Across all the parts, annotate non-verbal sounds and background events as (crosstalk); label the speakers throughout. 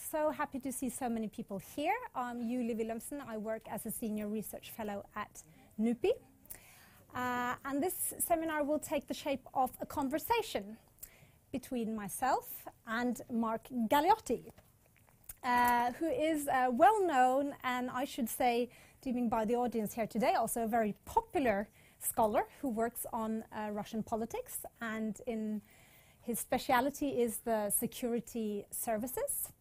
Speaker 1: so happy to see so many people here. I'm Julie Wilhelmsen. I work as a senior research fellow at NUPI. Uh, and this seminar will take the shape of a conversation between myself and Mark Galeotti, uh, who is uh, well known and I should say, deeming by the audience here today, also a very popular scholar who works on uh, Russian politics and in his speciality is the security services.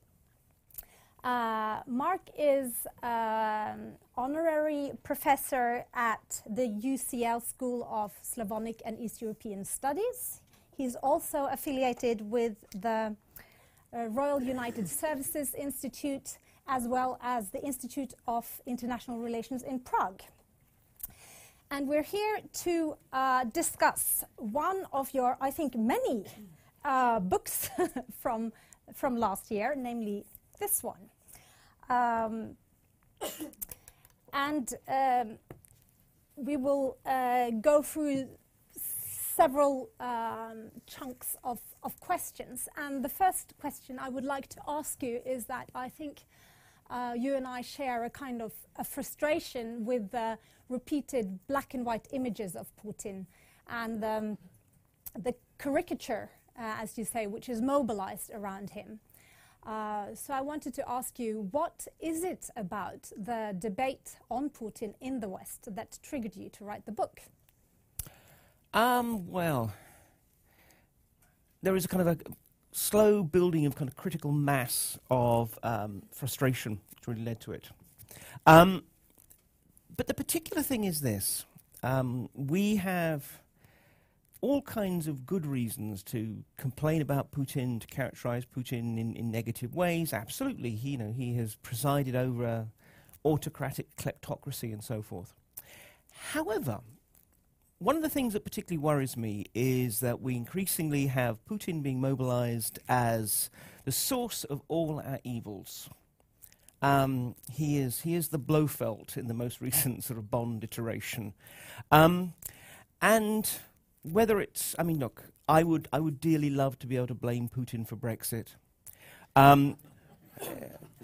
Speaker 1: Uh, Mark is um, honorary professor at the UCL School of Slavonic and East European Studies. He's also affiliated with the uh, Royal United Services Institute as well as the Institute of International Relations in Prague. And we're here to uh, discuss one of your, I think, many uh, books (laughs) from, from last year, namely this one. Um, and um, we will uh, go through several um, chunks of, of questions. And the first question I would like to ask you is that I think uh, you and I share a kind of a frustration with the repeated black and white images of Putin and um, the caricature uh, as you say, which is mobilized around him. Uh, so I wanted to ask you, what is it about the debate on Putin in the West that triggered you to write the book?
Speaker 2: Um, well, there is a kind of a slow building of kind of critical mass of um, frustration which really led to it. Um, but the particular thing is this. Um, we have all kinds of good reasons to complain about Putin, to characterize Putin in, in negative ways. Absolutely, he, you know, he has presided over autocratic kleptocracy and so forth. However, one of the things that particularly worries me is that we increasingly have Putin being mobilized as the source of all our evils. Um, he is he is the Blofeld in the most recent sort of Bond iteration, um, and whether it's, I mean, look, I would, I would dearly love to be able to blame Putin for Brexit. Um,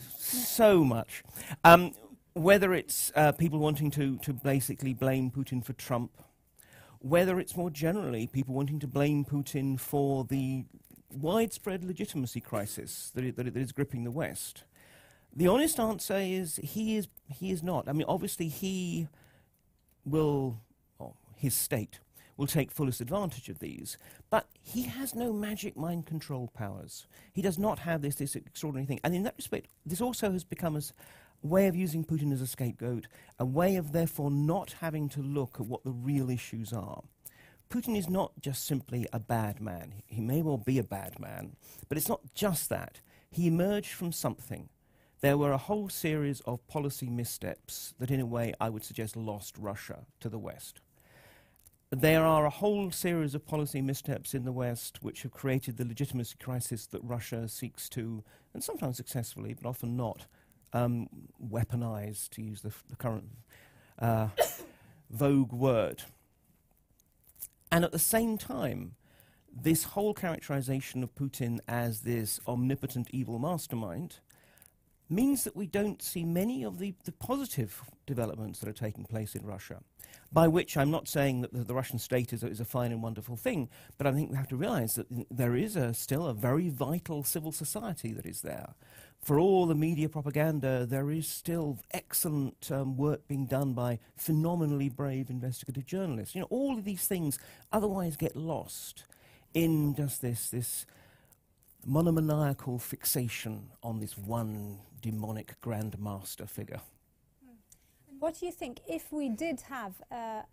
Speaker 2: so much. Um, whether it's uh, people wanting to, to basically blame Putin for Trump, whether it's more generally people wanting to blame Putin for the widespread legitimacy crisis that, that, that is gripping the West. The honest answer is he is, he is not. I mean, obviously, he will, his state will take fullest advantage of these. But he has no magic mind control powers. He does not have this, this extraordinary thing. And in that respect, this also has become a way of using Putin as a scapegoat, a way of therefore not having to look at what the real issues are. Putin is not just simply a bad man. He may well be a bad man, but it's not just that. He emerged from something. There were a whole series of policy missteps that, in a way, I would suggest lost Russia to the West there are a whole series of policy missteps in the West which have created the legitimacy crisis that Russia seeks to, and sometimes successfully, but often not, um, weaponize, to use the, the current uh, (coughs) vogue word. And at the same time, this whole characterization of Putin as this omnipotent evil mastermind means that we don't see many of the, the positive developments that are taking place in Russia. By which I'm not saying that the, the Russian state is a, is a, fine and wonderful thing, but I think we have to realize that there is a, still a very vital civil society that is there. For all the media propaganda, there is still excellent um, work being done by phenomenally brave investigative journalists. You know, all of these things otherwise get lost in just this, this monomaniacal fixation on this one demonic grandmaster figure.
Speaker 1: What do you think if we did have a,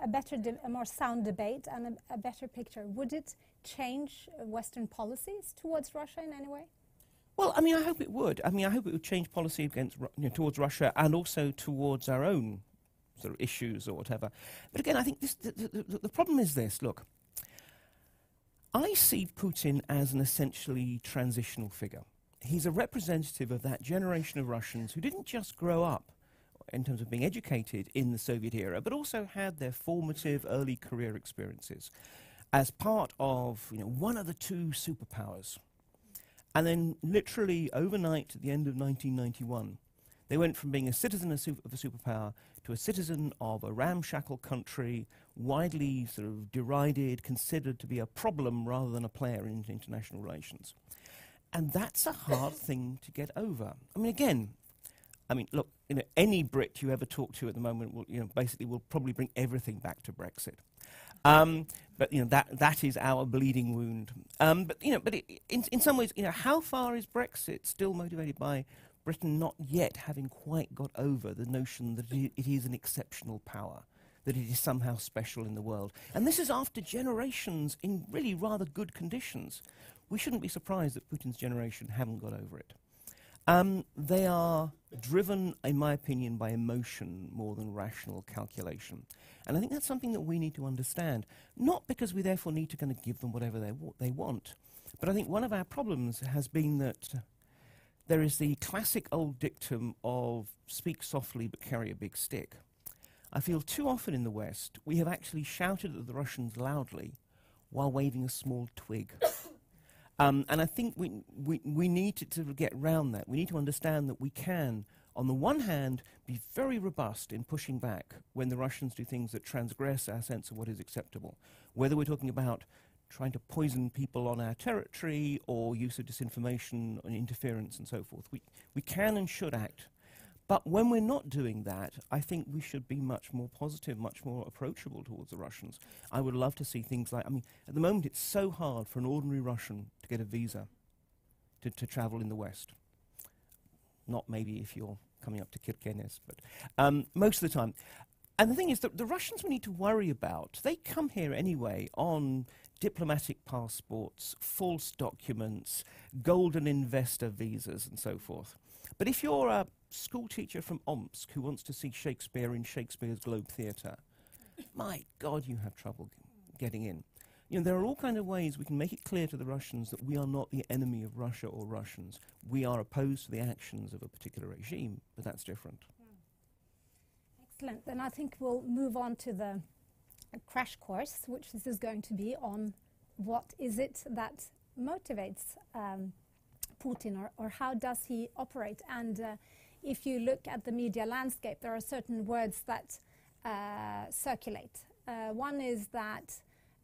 Speaker 1: a better, a more sound debate and a, a, better picture? Would it change Western policies towards Russia in any way?
Speaker 2: Well, I mean, I hope it would. I mean, I hope it would change policy against, you know, towards Russia and also towards our own sort of issues or whatever. But again, I think this, the, the, the problem is this. Look, I see Putin as an essentially transitional figure. He's a representative of that generation of Russians who didn't just grow up in terms of being educated in the Soviet era, but also had their formative early career experiences as part of you know, one of the two superpowers. And then, literally overnight, at the end of 1991, they went from being a citizen of, of a superpower to a citizen of a ramshackle country, widely sort of derided, considered to be a problem rather than a player in international relations. And that's a hard thing to get over. I mean, again, I mean, look, you know, any Brit you ever talk to at the moment will, you know, basically will probably bring everything back to Brexit. Um, but you know that that is our bleeding wound. Um, but you know, but it, in in some ways, you know, how far is Brexit still motivated by Britain not yet having quite got over the notion that it, it is an exceptional power, that it is somehow special in the world, and this is after generations in really rather good conditions. We shouldn't be surprised that Putin's generation haven't got over it. Um, they are driven, in my opinion, by emotion more than rational calculation. And I think that's something that we need to understand. Not because we therefore need to kind of give them whatever they, wa- they want, but I think one of our problems has been that there is the classic old dictum of speak softly but carry a big stick. I feel too often in the West we have actually shouted at the Russians loudly while waving a small twig. Um, and I think we, we, we need to, get round that. We need to understand that we can, on the one hand, be very robust in pushing back when the Russians do things that transgress our sense of what is acceptable. Whether we're talking about trying to poison people on our territory or use of disinformation and interference and so forth. We, we can and should act but when we're not doing that, I think we should be much more positive, much more approachable towards the Russians. I would love to see things like, I mean, at the moment it's so hard for an ordinary Russian to get a visa to, to travel in the West. Not maybe if you're coming up to Kirkenes, but um, most of the time. And the thing is that the Russians we need to worry about, they come here anyway on diplomatic passports, false documents, golden investor visas, and so forth. But if you're a schoolteacher from Omsk who wants to see Shakespeare in Shakespeare's Globe Theatre, (laughs) my God, you have trouble getting in. You know, there are all kind of ways we can make it clear to the Russians that we are not the enemy of Russia or Russians. We are opposed to the actions of a particular regime, but that's different.
Speaker 1: Excellent. Then I think we'll move on to the crash course, which this is going to be on what is it that motivates um, Putin or, or, how does he operate? And uh, if you look at the media landscape, there are certain words that uh, circulate. Uh, one is that,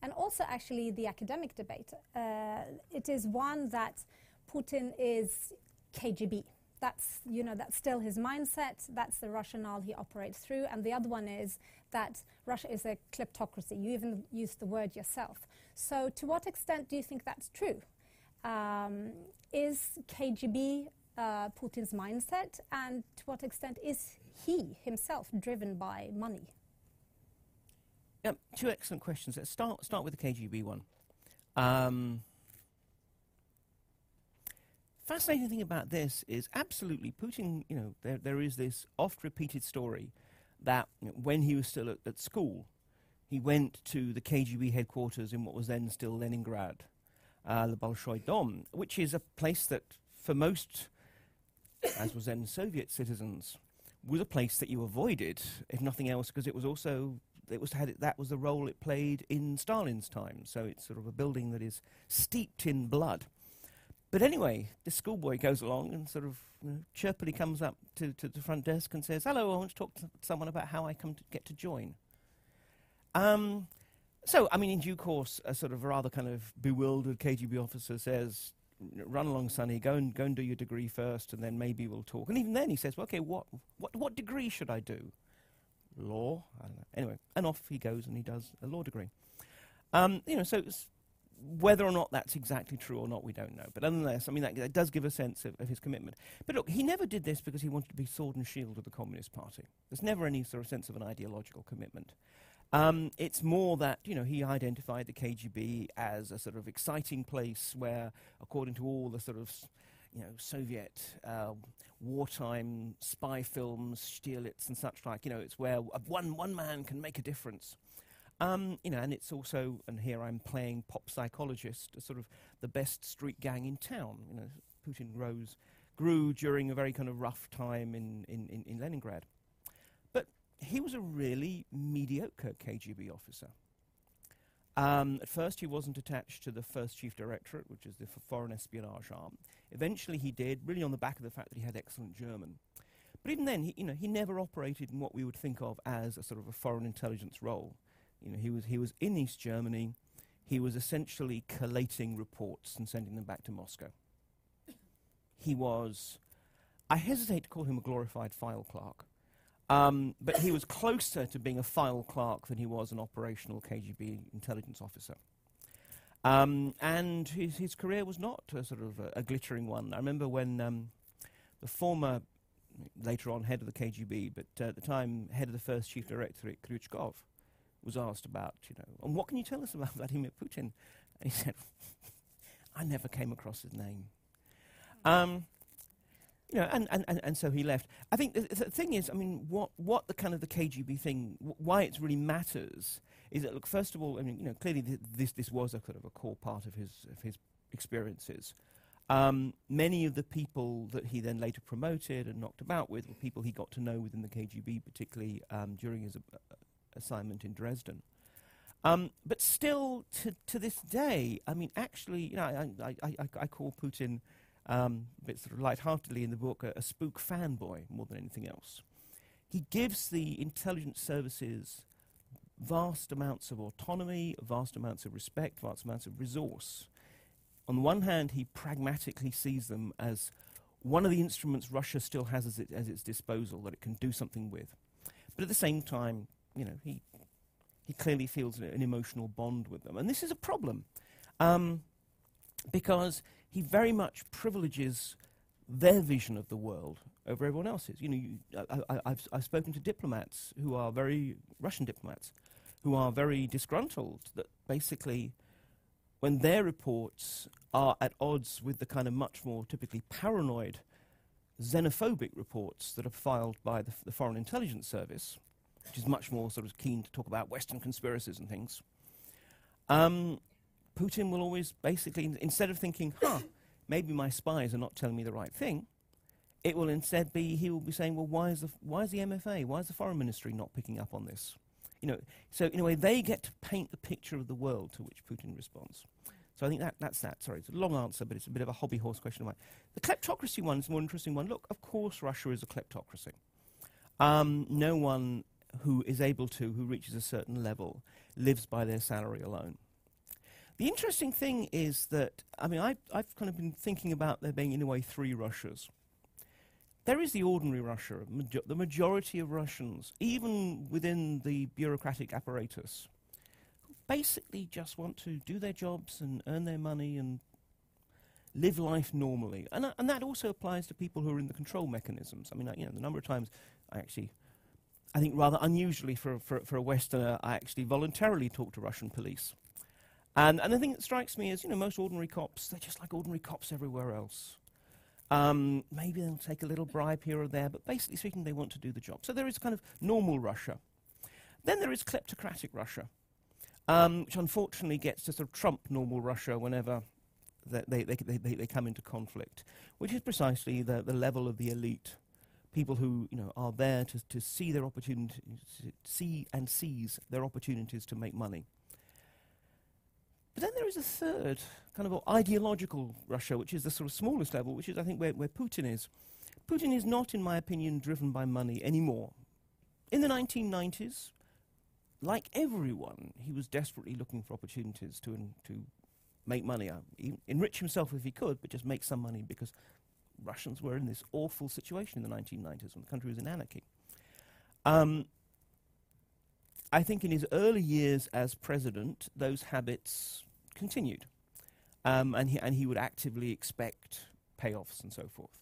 Speaker 1: and also actually the academic debate, uh, it is one that Putin is KGB. That's, you know, that's still his mindset. That's the rationale he operates through. And the other one is that Russia is a kleptocracy. You even used the word yourself. So to what extent do you think that's true? Um, is KGB uh, Putin's mindset, and to what extent is he himself driven by money?
Speaker 2: Two excellent questions. Let's start, start with the KGB one. Um, fascinating thing about this is absolutely Putin, you know, there, there is this oft repeated story that you know, when he was still at, at, school, he went to the KGB headquarters in what was then still Leningrad, uh, the Bolshoi Dom, which is a place that for most as was then Soviet citizens, was a place that you avoided, if nothing else, because it was also it was had that was the role it played in Stalin's time. So it's sort of a building that is steeped in blood. But anyway, the schoolboy goes along and sort of you know, chirpily comes up to, to the front desk and says, "Hello, I want to talk to someone about how I come to get to join." Um, so, I mean, in due course, a sort of rather kind of bewildered KGB officer says, run along, Sonny. Go and go and do your degree first, and then maybe we'll talk. And even then, he says, well, "Okay, what what what degree should I do? Law? I don't know. Anyway, and off he goes, and he does a law degree. Um, you know, so whether or not that's exactly true or not, we don't know. But nonetheless, I mean, that, that does give a sense of, of, his commitment. But look, he never did this because he wanted to be sword and shield of the Communist Party. There's never any sort of sense of an ideological commitment. Um, it's more that you know he identified the KGB as a sort of exciting place where, according to all the sort of you know Soviet uh, wartime spy films, Stierlitz and such like, you know, it's where one one man can make a difference. Um, you know, and it's also, and here I'm playing pop psychologist, a sort of the best street gang in town. You know, Putin rose, grew during a very kind of rough time in, in, in, in Leningrad he was a really mediocre KGB officer. Um, at first, he wasn't attached to the first chief directorate, which is the foreign espionage arm. Eventually, he did, really on the back of the fact that he had excellent German. But even then, he, you know, he never operated in what we would think of as a sort of a foreign intelligence role. You know, he was, he was in East Germany. He was essentially collating reports and sending them back to Moscow. He was, I hesitate to call him a glorified file clerk, um, but he was closer to being a file clerk than he was an operational KGB intelligence officer. Um, and his, his career was not a sort of a, a glittering one. I remember when um, the former, later on head of the KGB, but uh, at the time head of the first chief directorate, Kryuchkov, was asked about, you know, and what can you tell us about (laughs) Vladimir Putin? And he said, (laughs) I never came across his name. Um, you know, and, and, and, and so he left. I think the, the thing is, I mean, what, what the kind of the KGB thing, w- why it really matters is that, look, first of all, I mean, you know, clearly th- this, this was a kind of a core part of his, of his experiences. Um, many of the people that he then later promoted and knocked about with were people he got to know within the KGB, particularly um, during his uh, assignment in Dresden. Um, but still, to, to this day, I mean, actually, you know, I, I, I, I call Putin um, a bit sort of lightheartedly in the book, a, a spook fanboy more than anything else. He gives the intelligence services vast amounts of autonomy, vast amounts of respect, vast amounts of resource. On the one hand, he pragmatically sees them as one of the instruments Russia still has as, it, as its disposal that it can do something with. But at the same time, you know, he, he clearly feels an, an emotional bond with them. And this is a problem. Um, because he very much privileges their vision of the world over everyone else's. You know, you, I, have I've spoken to diplomats who are very Russian diplomats who are very disgruntled that basically, when their reports are at odds with the kind of much more typically paranoid, xenophobic reports that are filed by the, the Foreign Intelligence Service, which is much more sort of keen to talk about Western conspiracies and things. Um, Putin will always basically, instead of thinking, huh, maybe my spies are not telling me the right thing, it will instead be, he will be saying, well, why is the, why is the MFA, why is the foreign ministry not picking up on this? You know, so in a way, they get to paint the picture of the world to which Putin responds. So I think that, that's that. Sorry, it's a long answer, but it's a bit of a hobby horse question of mine. The kleptocracy one is a more interesting one. Look, of course, Russia is a kleptocracy. Um, no one who is able to, who reaches a certain level, lives by their salary alone. The interesting thing is that, I mean, I, I've kind of been thinking about there being, in a way, three Russias. There is the ordinary Russia, majo- the majority of Russians, even within the bureaucratic apparatus, who basically just want to do their jobs and earn their money and live life normally. And, uh, and that also applies to people who are in the control mechanisms. I mean, uh, you know, the number of times I actually, I think rather unusually for, for, for a Westerner, I actually voluntarily talk to Russian police. And, and the thing that strikes me is, you know, most ordinary cops, they're just like ordinary cops everywhere else. Um, maybe they'll take a little bribe here or there, but basically speaking, they want to do the job. So there is kind of normal Russia. Then there is kleptocratic Russia, um, which unfortunately gets to sort of trump normal Russia whenever they, they, they, they, come into conflict, which is precisely the, the level of the elite. People who you know are there to, to see their opportunities, see and seize their opportunities to make money. But then there is a third kind of ideological Russia, which is the sort of smallest level, which is, I think, where, where Putin is. Putin is not, in my opinion, driven by money anymore. In the 1990s, like everyone, he was desperately looking for opportunities to, en- to make money, uh, enrich himself if he could, but just make some money because Russians were in this awful situation in the 1990s when the country was in anarchy. Um, I think in his early years as president, those habits continued. Um, and, he, and he would actively expect payoffs and so forth.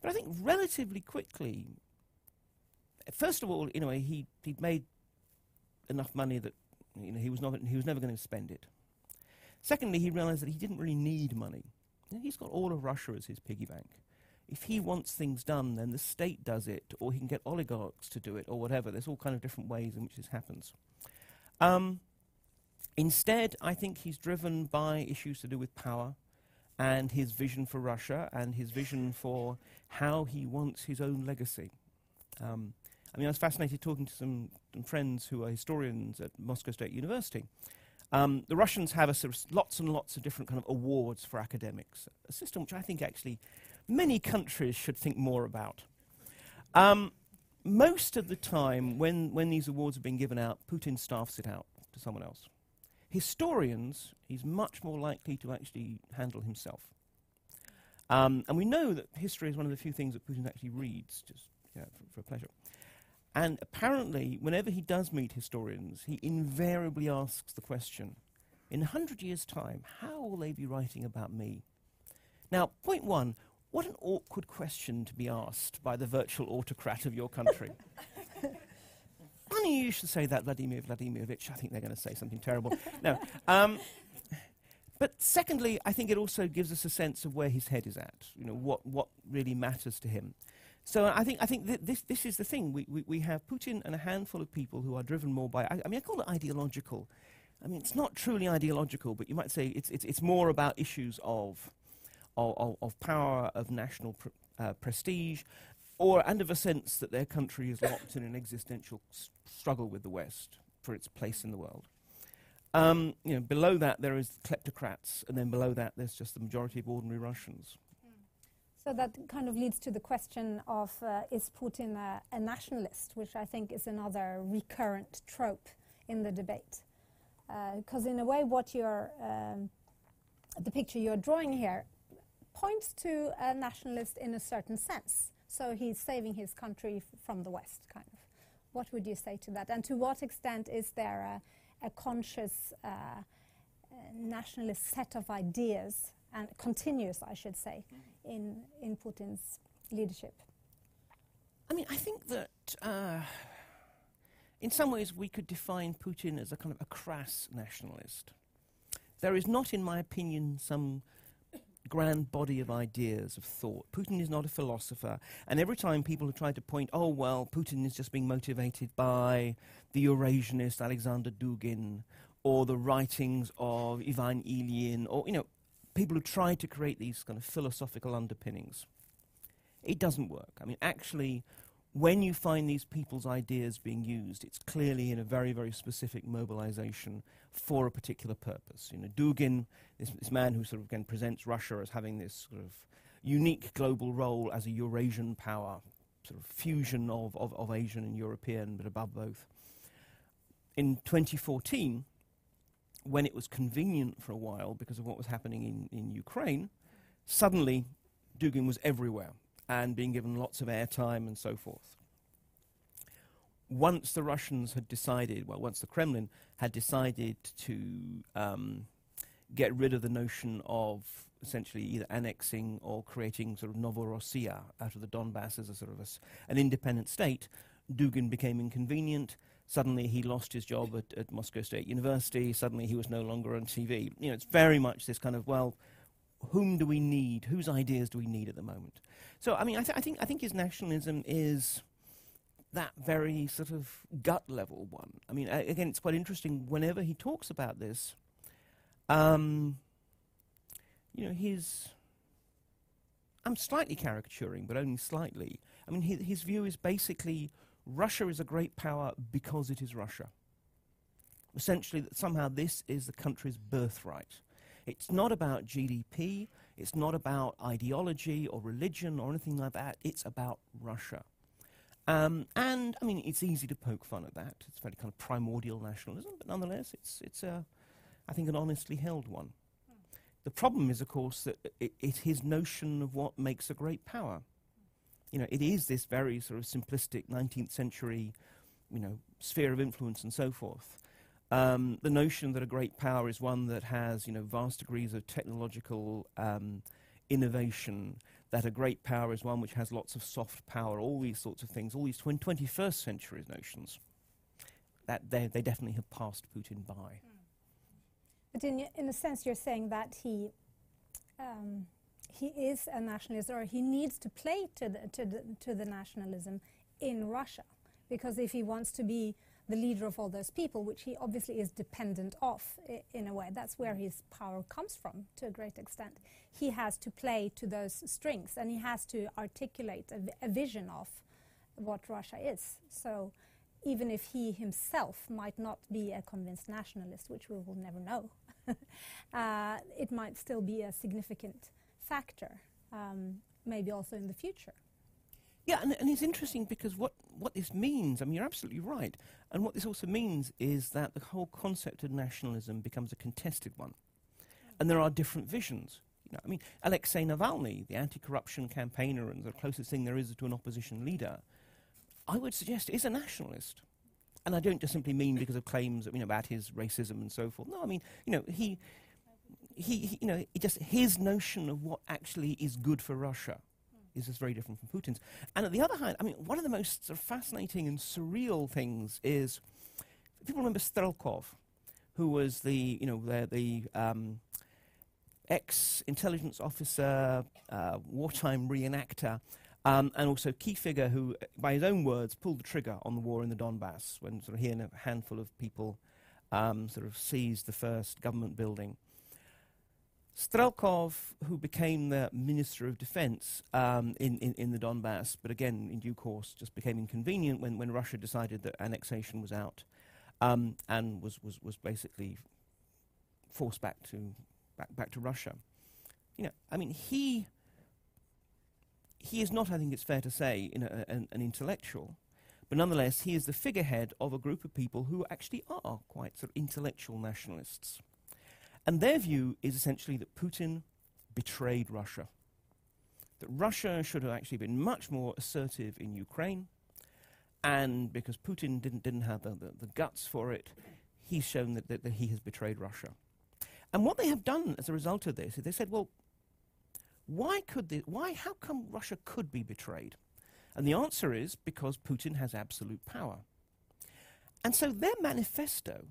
Speaker 2: But I think relatively quickly, first of all, a way, he, he'd made enough money that you know, he, was not, he was never going to spend it. Secondly, he realized that he didn't really need money. You know, he's got all of Russia as his piggy bank. If he wants things done, then the state does it, or he can get oligarchs to do it, or whatever. There's all kind of different ways in which this happens. Um, instead, I think he's driven by issues to do with power and his vision for Russia and his vision for how he wants his own legacy. Um, I mean, I was fascinated talking to some, some friends who are historians at Moscow State University. Um, the Russians have a lots and lots of different kind of awards for academics, a system which I think actually many countries should think more about. Um, most of the time, when, when these awards are being given out, Putin staffs it out to someone else. Historians, he's much more likely to actually handle himself. Um, and we know that history is one of the few things that Putin actually reads, just for, for pleasure. And apparently, whenever he does meet historians, he invariably asks the question in a hundred years' time, how will they be writing about me? Now, point one what an awkward question to be asked by the virtual autocrat of your country. (laughs) Funny you should say that, Vladimir Vladimirovich. I think they're going to say something terrible. no. Um, but secondly, I think it also gives us a sense of where his head is at, you know, what, what really matters to him. So I think, I think th this, this is the thing. We, we, we have Putin and a handful of people who are driven more by, I, I mean, I call it ideological. I mean, it's not truly ideological, but you might say it's, it's, it's more about issues of of, of power, of national pr uh, prestige, or and of a sense that their country is locked in an existential struggle with the West for its place in the world. Um, you know, below that there is kleptocrats, and then below that there's just the majority of ordinary Russians.
Speaker 1: So that kind of leads to the question of uh, is Putin a, a, nationalist, which I think is another recurrent trope in the debate. Because uh, in a way, what you're um, the picture you're drawing here points to a nationalist in a certain sense. So he's saving his country from the West, kind of. What would you say to that? And to what extent is there a, a conscious uh, uh, nationalist set of ideas, and continuous, I should say, mm. in, in Putin's leadership?
Speaker 2: I mean, I think that uh, in some ways we could define Putin as a kind of a crass nationalist. There is not, in my opinion, some grand body of ideas, of thought. Putin is not a philosopher. And every time people have tried to point, oh, well, Putin is just being motivated by the Eurasianist Alexander Dugin or the writings of Ivan Ilyin or, you know, people who try to create these kind of philosophical underpinnings. It doesn't work. I mean, actually, when you find these people's ideas being used, it's clearly in a very, very specific mobilization for a particular purpose. You know, Dugin, this, this man who sort of again presents Russia as having this sort of unique global role as a Eurasian power, sort of fusion of, of, of Asian and European, but above both. In 2014, when it was convenient for a while because of what was happening in, in Ukraine, suddenly Dugin was everywhere and being given lots of airtime and so forth. Once the Russians had decided, well, once the Kremlin had decided to um, get rid of the notion of essentially either annexing or creating sort of Novorossiya out of the Donbass as a sort of a, an independent state, Dugin became inconvenient. Suddenly he lost his job at, at Moscow State University. Suddenly he was no longer on TV. You know, it's very much this kind of, well, whom do we need? Whose ideas do we need at the moment? So, I mean, I, th I think I think his nationalism is that very sort of gut level one. I mean, again, it's quite interesting. Whenever he talks about this, um, you know, his. I'm slightly caricaturing, but only slightly. I mean, his, his view is basically Russia is a great power because it is Russia. Essentially, that somehow this is the country's birthright. It's not about GDP, it's not about ideology or religion or anything like that, it's about Russia. Um, and, I mean, it's easy to poke fun at that. It's very kind of primordial nationalism, but nonetheless, it's, it's a, I think, an honestly held one. The problem is, of course, that it, it's his notion of what makes a great power. You know, it is this very sort of simplistic 19th century, you know, sphere of influence and so forth. Um, the notion that a great power is one that has, you know, vast degrees of technological um, innovation, that a great power is one which has lots of soft power, all these sorts of things, all these 21st century notions, that they, they definitely have passed Putin by. Mm.
Speaker 1: But in, in a sense, you're saying that he, um, he is a nationalist, or he needs to play to the, to the, to the nationalism in Russia, because if he wants to be the leader of all those people, which he obviously is dependent of in a way. That's where his power comes from to a great extent. He has to play to those strings and he has to articulate a, a vision of what Russia is. So even if he himself might not be a convinced nationalist, which we will never know, (laughs) uh, it might still be a significant factor, um, maybe also in the future.
Speaker 2: Yeah, and, and it's interesting because what, what this means, I mean, you're absolutely right. And what this also means is that the whole concept of nationalism becomes a contested one. And there are different visions. You know, I mean, Alexei Navalny, the anti-corruption campaigner and the closest thing there is to an opposition leader, I would suggest is a nationalist. And I don't just simply mean because of claims you know, about his racism and so forth. No, I mean, you know, he, he, he you know, just his notion of what actually is good for Russia is just very different from Putin's. And on the other hand, I mean, one of the most sort of fascinating and surreal things is people remember Strelkov, who was the, you know, the, the um, ex-intelligence officer, uh, wartime reenactor, um, and also key figure who, by his own words, pulled the trigger on the war in the Donbass when sort of he and a handful of people um, sort of seized the first government building. Strelkov, who became the Minister of Defense um, in, in, in, the Donbass, but again, in due course, just became inconvenient when, when Russia decided that annexation was out um, and was, was, was basically forced back to, back, back to Russia. You know, I mean, he, he is not, I think it's fair to say, an, an intellectual, but nonetheless, he is the figurehead of a group of people who actually are quite sort of intellectual nationalists. And their view is essentially that Putin betrayed Russia. That Russia should have actually been much more assertive in Ukraine, and because Putin didn't, didn't have the, the, the guts for it, he's shown that, that, that he has betrayed Russia. And what they have done as a result of this is they said, well, why could this, why, how come Russia could be betrayed? And the answer is because Putin has absolute power. And so their manifesto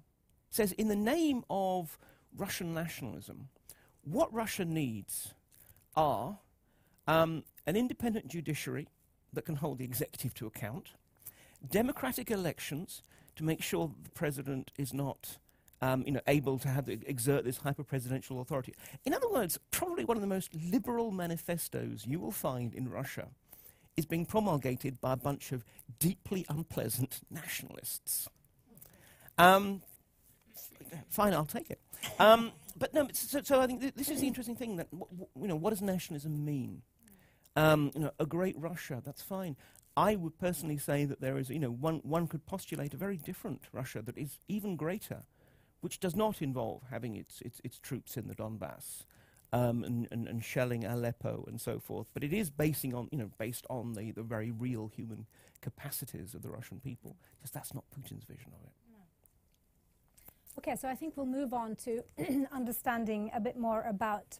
Speaker 2: says, in the name of Russian nationalism, what Russia needs are um, an independent judiciary that can hold the executive to account, democratic elections to make sure the president is not um, you know, able to have exert this hyper-presidential authority. In other words, probably one of the most liberal manifestos you will find in Russia is being promulgated by a bunch of deeply unpleasant nationalists. Um, fine, I'll take it. Um, but no, so, so, I think th this is the interesting thing that you know, what does nationalism mean? Um, you know, a great Russia, that's fine. I would personally say that there is, you know, one, one could postulate a very different Russia that is even greater, which does not involve having its, its, its troops in the Donbass um, and, and, and, shelling Aleppo and so forth, but it is basing on, you know, based on the, the very real human capacities of the Russian people. Just that's not Putin's vision of it.
Speaker 1: Okay, so I think we'll move on to (clears throat) understanding a bit more about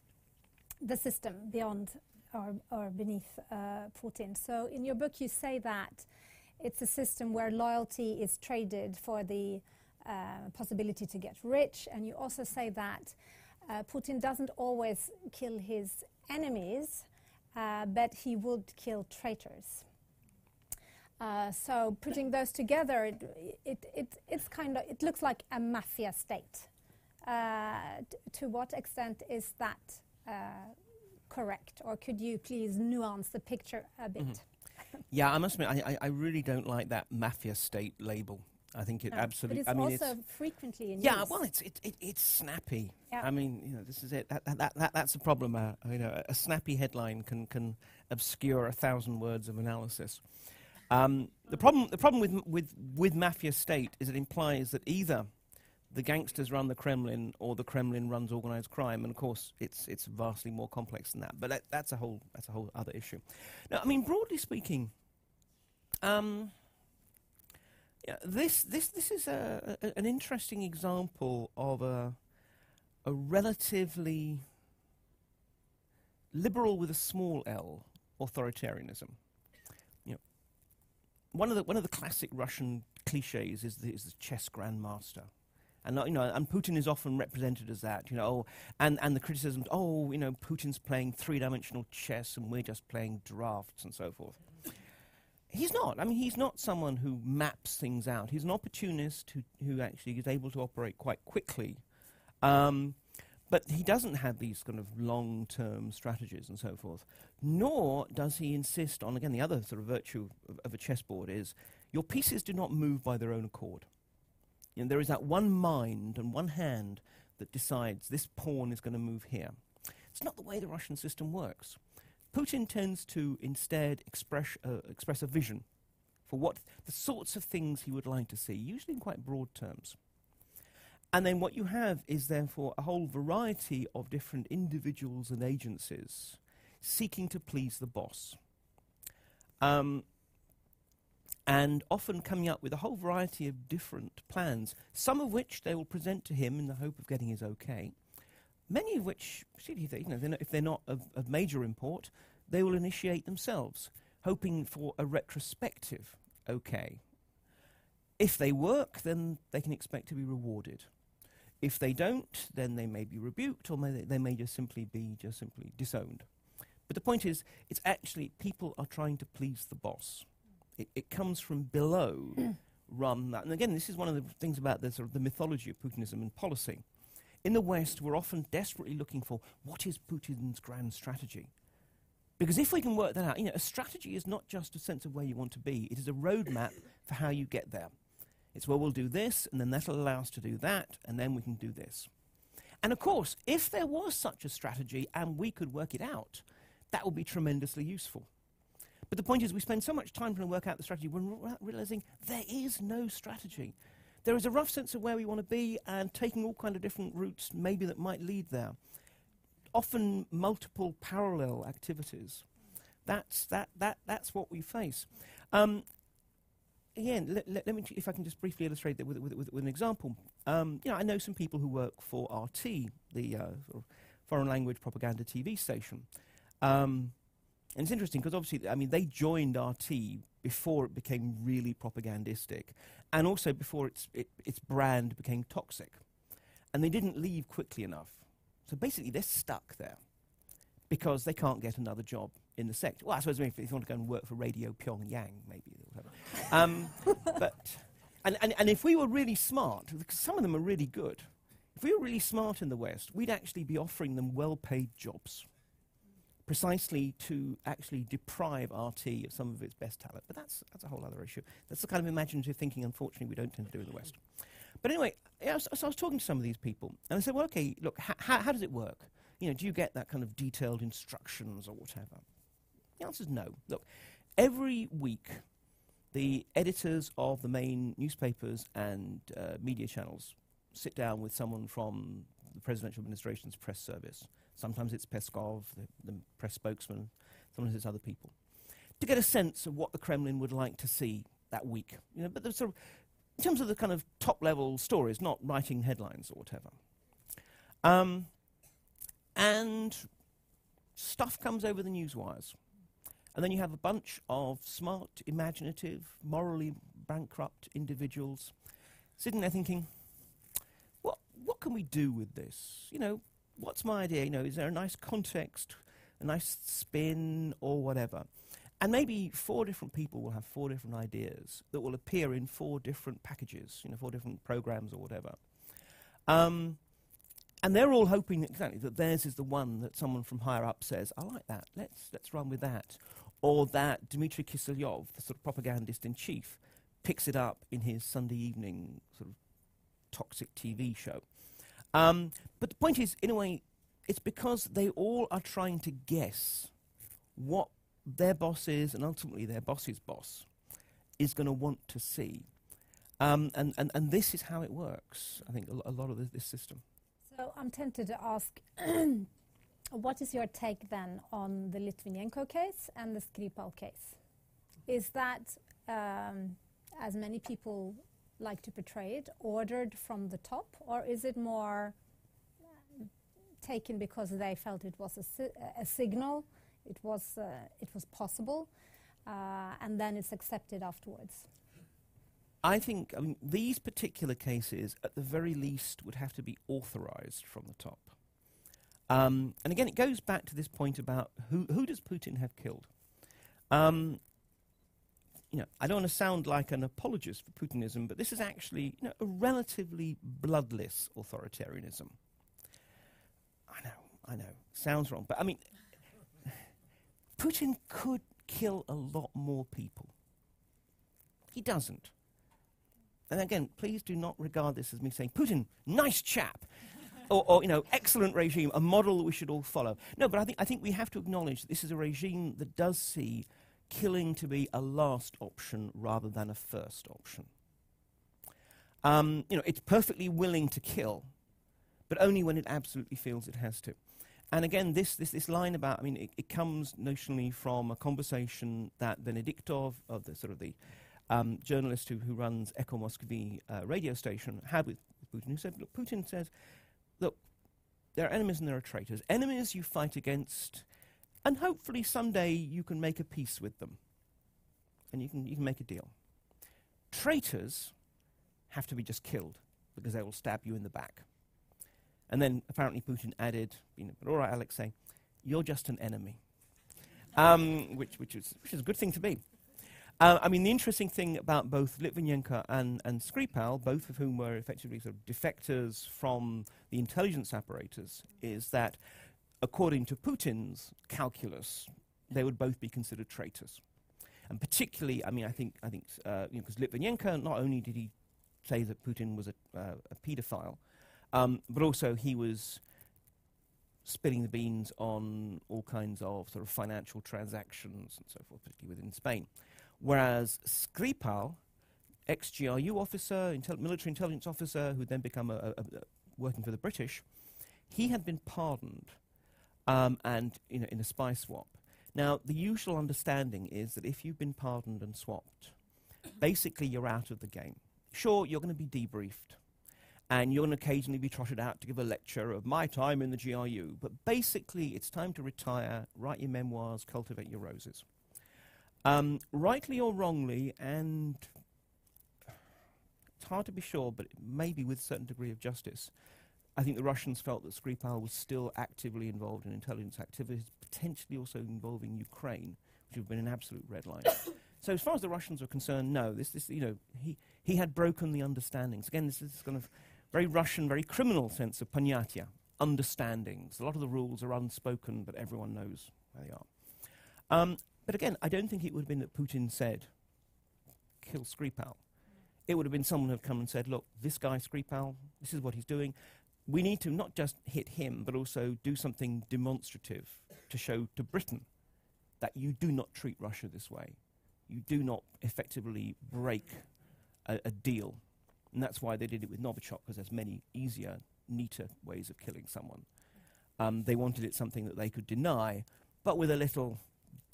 Speaker 1: the system beyond or, or beneath uh, Putin. So in your book, you say that it's a system where loyalty is traded for the uh, possibility to get rich, and you also say that uh, Putin doesn't always kill his enemies, uh, but he would kill traitors. Uh, so putting those together, it, it, it, it's kind of, it looks like a mafia state. Uh, to what extent is that uh, correct? Or could you please nuance the picture a bit? Mm
Speaker 2: -hmm. yeah, I must admit, I, I, really don't like that mafia state label. I think it no, absolutely.
Speaker 1: But it's
Speaker 2: I mean
Speaker 1: also
Speaker 2: it's
Speaker 1: frequently in
Speaker 2: yeah,
Speaker 1: use.
Speaker 2: well, it's it, it, it's snappy. Yeah. I mean, you know, this is it. That, that, that that's a problem. Uh, you know, a snappy headline can can obscure a thousand words of analysis. Um, the problem, the problem with, with, with mafia state is it implies that either the gangsters run the Kremlin or the Kremlin runs organized crime, and of course it's, it's vastly more complex than that. But that, that's, a whole, that's a whole other issue. Now, I mean, broadly speaking, um, yeah, this, this, this is a, a, an interesting example of a, a relatively liberal with a small l authoritarianism one of the one of the classic Russian cliches is the, is the chess grandmaster. And, you know, and Putin is often represented as that, you know, and, and the criticism, oh, you know, Putin's playing three-dimensional chess and we're just playing drafts and so forth. He's not. I mean, he's not someone who maps things out. He's an opportunist who, who actually is able to operate quite quickly. Um, but he doesn't have these kind of long-term strategies and so forth. Nor does he insist on, again, the other sort of virtue of, of a chessboard is your pieces do not move by their own accord. You know, there is that one mind and one hand that decides this pawn is going to move here. It's not the way the Russian system works. Putin tends to instead express, uh, express a vision for what the sorts of things he would like to see, usually in quite broad terms. And then what you have is therefore a whole variety of different individuals and agencies seeking to please the boss. Um, and often coming up with a whole variety of different plans, some of which they will present to him in the hope of getting his okay, many of which, they're not, if they're not of, of major import, they will initiate themselves, hoping for a retrospective okay. If they work, then they can expect to be rewarded. If they don't, then they may be rebuked, or may they, they may just simply be just simply disowned. But the point is, it's actually people are trying to please the boss. It, it comes from below, (clears throat) rather that. And again, this is one of the things about the sort of the mythology of Putinism and policy. In the West, we're often desperately looking for what is Putin's grand strategy. Because if we can work that out, you know, a strategy is not just a sense of where you want to be, it is a roadmap for how you get there. It's well, we'll do this, and then that'll allow us to do that, and then we can do this. And of course, if there was such a strategy and we could work it out, that would be tremendously useful. But the point is, we spend so much time trying to work out the strategy when we're realizing there is no strategy. There is a rough sense of where we want to be and taking all kind of different routes maybe that might lead there. Often multiple parallel activities. That's, that, that, that's what we face. Um, again, let, let, let, me, if I can just briefly illustrate that with, with, with, with an example. Um, you know, I know some people who work for RT, the uh, foreign language propaganda TV station. Um, and it's interesting because obviously, I mean, they joined RT before it became really propagandistic, and also before its, it, its brand became toxic. And they didn't leave quickly enough. So basically, they're stuck there because they can't get another job in the sector. Well, I suppose if you want to go and work for Radio Pyongyang, maybe. Um, but, and, and, and if we were really smart, because some of them are really good, if we were really smart in the West, we'd actually be offering them well paid jobs precisely to actually deprive RT of some of its best talent. But that's, that's a whole other issue. That's the kind of imaginative thinking, unfortunately, we don't tend to do in the West. But anyway, yeah, so, so I was talking to some of these people, and I said, well, okay, look, how does it work? You know, do you get that kind of detailed instructions or whatever? The answer is no. Look, every week, the editors of the main newspapers and uh, media channels sit down with someone from the presidential administration's press service Sometimes it's Peskov, the, the press spokesman, sometimes it's other people, to get a sense of what the Kremlin would like to see that week. You know, but sort of, in terms of the kind of top level stories, not writing headlines or whatever. Um, and stuff comes over the news wires. And then you have a bunch of smart, imaginative, morally bankrupt individuals sitting there thinking, what, what can we do with this? You know, what's my idea? You know, is there a nice context, a nice spin, or whatever? And maybe four different people will have four different ideas that will appear in four different packages, you know, four different programs or whatever. Um, and they're all hoping exactly that theirs is the one that someone from higher up says, I like that, let's, let's run with that. Or that Dmitry Kiselyov, the sort of propagandist in chief, picks it up in his Sunday evening sort of toxic TV show. Um, but the point is, in a way, it's because they all are trying to guess what their boss is, and ultimately their boss's boss, is going to want to see. Um, and, and, and this is how it works, I think, a, lot of this system.
Speaker 1: So I'm tempted to ask, (clears throat) what is your take then on the Litvinenko case and the Skripal case? Is that, um, as many people like to portray it, ordered from the top, or is it more uh, taken because they felt it was a, si a signal, it was, uh, it was possible, uh, and then it's accepted afterwards?
Speaker 2: I think these particular cases, at the very least, would have to be authorized from the top. Um, and again, it goes back to this point about who, who does Putin have killed? Um, you know, I don't want to sound like an apologist for Putinism, but this is actually you know, a relatively bloodless authoritarianism. I know, I know, sounds wrong, but I mean, (sighs) Putin could kill a lot more people. He doesn't. And again, please do not regard this as me saying, Putin, nice chap. Or, or, you know, excellent regime, a model that we should all follow. No, but I think, I think we have to acknowledge that this is a regime that does see killing to be a last option rather than a first option. Um, you know, it's perfectly willing to kill, but only when it absolutely feels it has to. And again, this, this, this line about, I mean, it, it comes notionally from a conversation that Venediktov, of the sort of the um, journalist who, who runs Echo Moskvy uh, radio station, had with Putin, who said, look, Putin says, look, there are enemies and there are traitors. Enemies you fight against, and hopefully someday you can make a peace with them. And you can, you can make a deal. Traitors have to be just killed because they will stab you in the back. And then apparently Putin added, you know, but all right, Alexei, you're just an enemy. Um, which, which, is, which is a good thing to be. Uh, I mean, the interesting thing about both Litvinenko and, and Skripal, both of whom were effectively sort of defectors from the intelligence apparatus, is that according to Putin's calculus, they would both be considered traitors. And particularly, I mean, I think, I think, because uh, you know, Litvinenko, not only did he say that Putin was a, uh, a paedophile, um, but also he was spilling the beans on all kinds of sort of financial transactions and so forth, particularly within Spain. Whereas Skripal, ex-GRU officer, intel military intelligence officer, who then become a, a, a, working for the British, he had been pardoned um, and you know, in a spy swap. Now, the usual understanding is that if you've been pardoned and swapped, basically you're out of the game. Sure, you're going to be debriefed, and you're going to occasionally be trotted out to give a lecture of my time in the GRU, but basically it's time to retire, write your memoirs, cultivate your roses. Um, rightly or wrongly, and it's hard to be sure, but maybe with a certain degree of justice, I think the Russians felt that Skripal was still actively involved in intelligence activities, potentially also involving Ukraine, which would have been an absolute red line. (coughs) so as far as the Russians were concerned, no, this, this, you know, he, he had broken the understandings. Again, this is kind of very Russian, very criminal sense of panyatya, understandings. A lot of the rules are unspoken, but everyone knows where they are. Um, but again, I don't think it would have been that Putin said, kill Skripal. It would have been someone who had come and said, look, this guy Skripal, this is what he's doing. We need to not just hit him, but also do something demonstrative to show to Britain that you do not treat Russia this way. You do not effectively break a, a deal. And that's why they did it with Novichok, because there's many easier, neater ways of killing someone. Um, they wanted it something that they could deny, but with a little,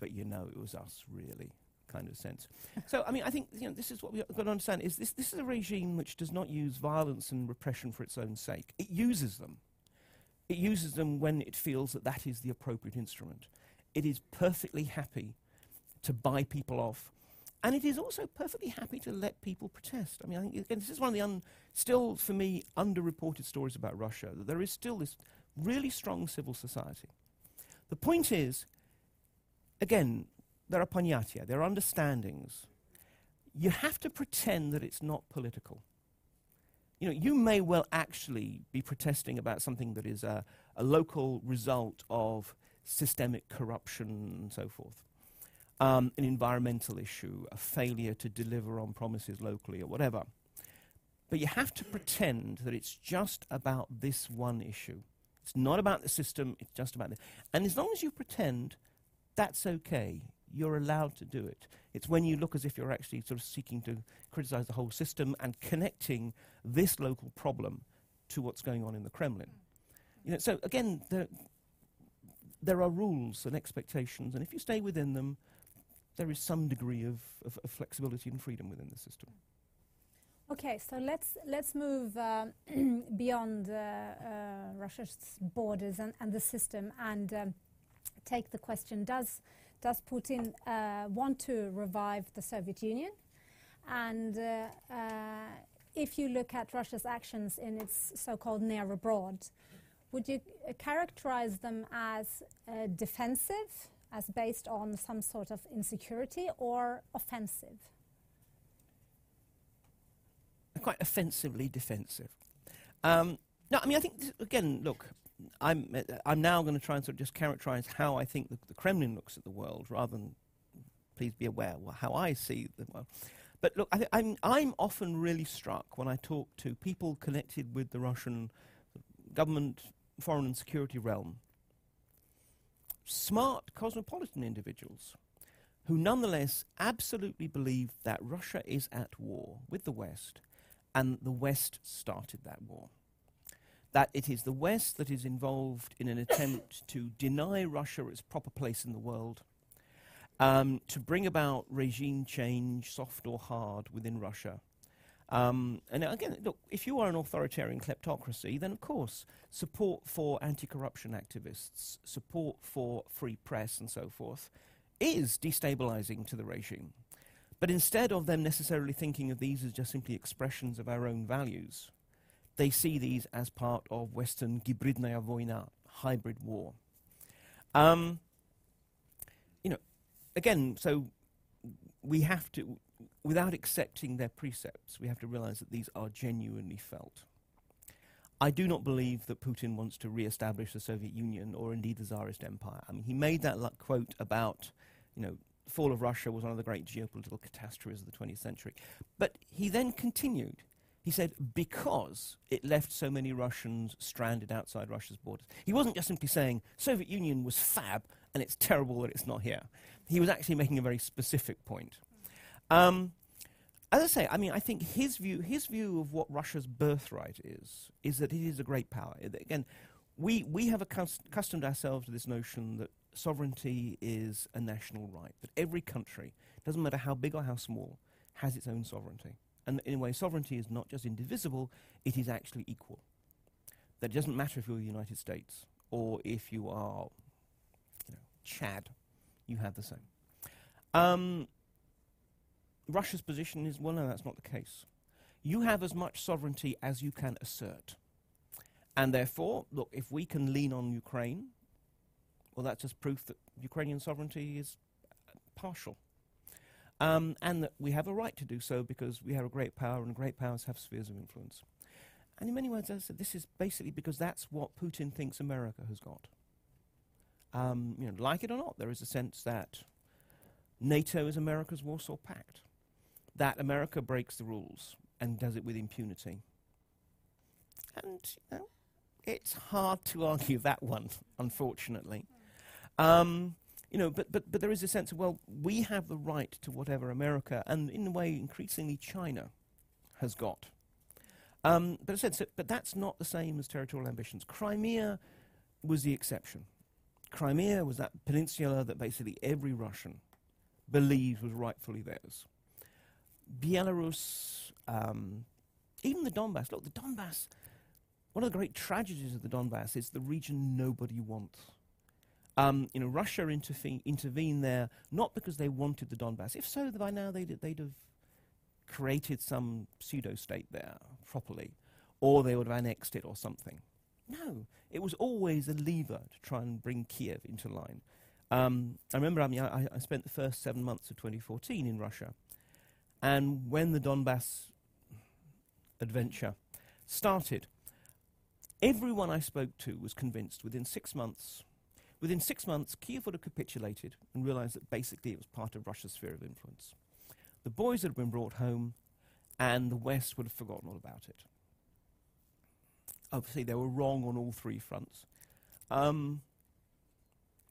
Speaker 2: but you know it was us, really, kind of sense. so, I mean, I think you know, this is what we've got to understand, is this, this is a regime which does not use violence and repression for its own sake. It uses them. It uses them when it feels that that is the appropriate instrument. It is perfectly happy to buy people off and it is also perfectly happy to let people protest. I mean, I think again, this is one of the un, still, for me, underreported stories about Russia, that there is still this really strong civil society. The point is, again, there are panyatya, there are understandings. You have to pretend that it's not political. You know, you may well actually be protesting about something that is a, a local result of systemic corruption and so forth um, an environmental issue, a failure to deliver on promises locally or whatever. But you have to pretend that it's just about this one issue. It's not about the system, it's just about this. And as long as you pretend, that's okay. You're allowed to do it. It's when you look as if you're actually sort of seeking to criticize the whole system and connecting this local problem to what's going on in the Kremlin. You know, so again, there, there are rules and expectations, and if you stay within them, there is some degree of, of, of flexibility and freedom within the system.
Speaker 1: Okay, so let's let's move uh, (clears throat) beyond uh, uh, Russia's borders and, and, the system and um, take the question: Does does Putin uh, want to revive the Soviet Union? And uh, uh, if you look at Russia's actions in its so-called near abroad, would you characterize them as defensive as based on some sort of insecurity or offensive?
Speaker 2: Quite offensively defensive. Um, no, I mean, I think, again, look, I'm, I'm now going to try and sort of just characterize how I think the, the, Kremlin looks at the world rather than, please be aware, well, how I see the world. But look, I am I'm often really struck when I talk to people connected with the Russian government, foreign and security realm. Smart, cosmopolitan individuals who nonetheless absolutely believe that Russia is at war with the West and the West started that war. That it is the West that is involved in an attempt to deny Russia its proper place in the world um, to bring about regime change, soft or hard, within Russia. Um, and again, look, if you are an authoritarian kleptocracy, then of course support for anti-corruption activists, support for free press and so forth is destabilizing to the regime. But instead of them necessarily thinking of these as just simply expressions of our own values, they see these as part of Western gibridnaya vojna, hybrid war. Um, you know, again, so we have to, without accepting their precepts, we have to realize that these are genuinely felt. I do not believe that Putin wants to re-establish the Soviet Union or indeed the Tsarist Empire. I mean, he made that quote about, you know, fall of Russia was one of the great geopolitical catastrophes of the 20th century. But he then continued. He said, because it left so many Russians stranded outside Russia's borders. He wasn't just simply saying, Soviet Union was fab and it's terrible that it's not here he was actually making a very specific point. Um, as I say, I mean, I think his view, his view of what Russia's birthright is, is that it is a great power. Again, we, we have accustomed ourselves to this notion that sovereignty is a national right, that every country, doesn't matter how big or how small, has its own sovereignty. And in a way, sovereignty is not just indivisible, it is actually equal. That it doesn't matter if you're the United States or if you are you know, Chad you have the same. Um, Russia's position is well, no, that's not the case. You have as much sovereignty as you can assert. And therefore, look, if we can lean on Ukraine, well, that's just proof that Ukrainian sovereignty is partial. Um, and that we have a right to do so because we have a great power, and great powers have spheres of influence. And in many words, as I said, this is basically because that's what Putin thinks America has got. Um, you know, like it or not, there is a sense that NATO is America's Warsaw Pact, that America breaks the rules and does it with impunity. And you know, it's hard to (laughs) argue that one, unfortunately. Um, you know, but, but, but there is a sense of, well, we have the right to whatever America, and in a way, increasingly China, has got. Um, but, I said, so, but that's not the same as territorial ambitions. Crimea was the exception. Crimea was that peninsula that basically every Russian believed was rightfully theirs. Belarus, um, even the Donbass. Look, the Donbass, one of the great tragedies of the Donbass is the region nobody wants. Um, you know, Russia interve- intervened there not because they wanted the Donbass. If so, by now they'd, they'd have created some pseudo state there properly, or they would have annexed it or something. No, it was always a lever to try and bring Kiev into line. Um, I remember, I mean, I, I, spent the first seven months of 2014 in Russia, and when the Donbass adventure started, everyone I spoke to was convinced within six months, within six months, Kiev would have capitulated and realized that basically it was part of Russia's sphere of influence. The boys had been brought home, and the West would have forgotten all about it obviously they were wrong on all three fronts. Um,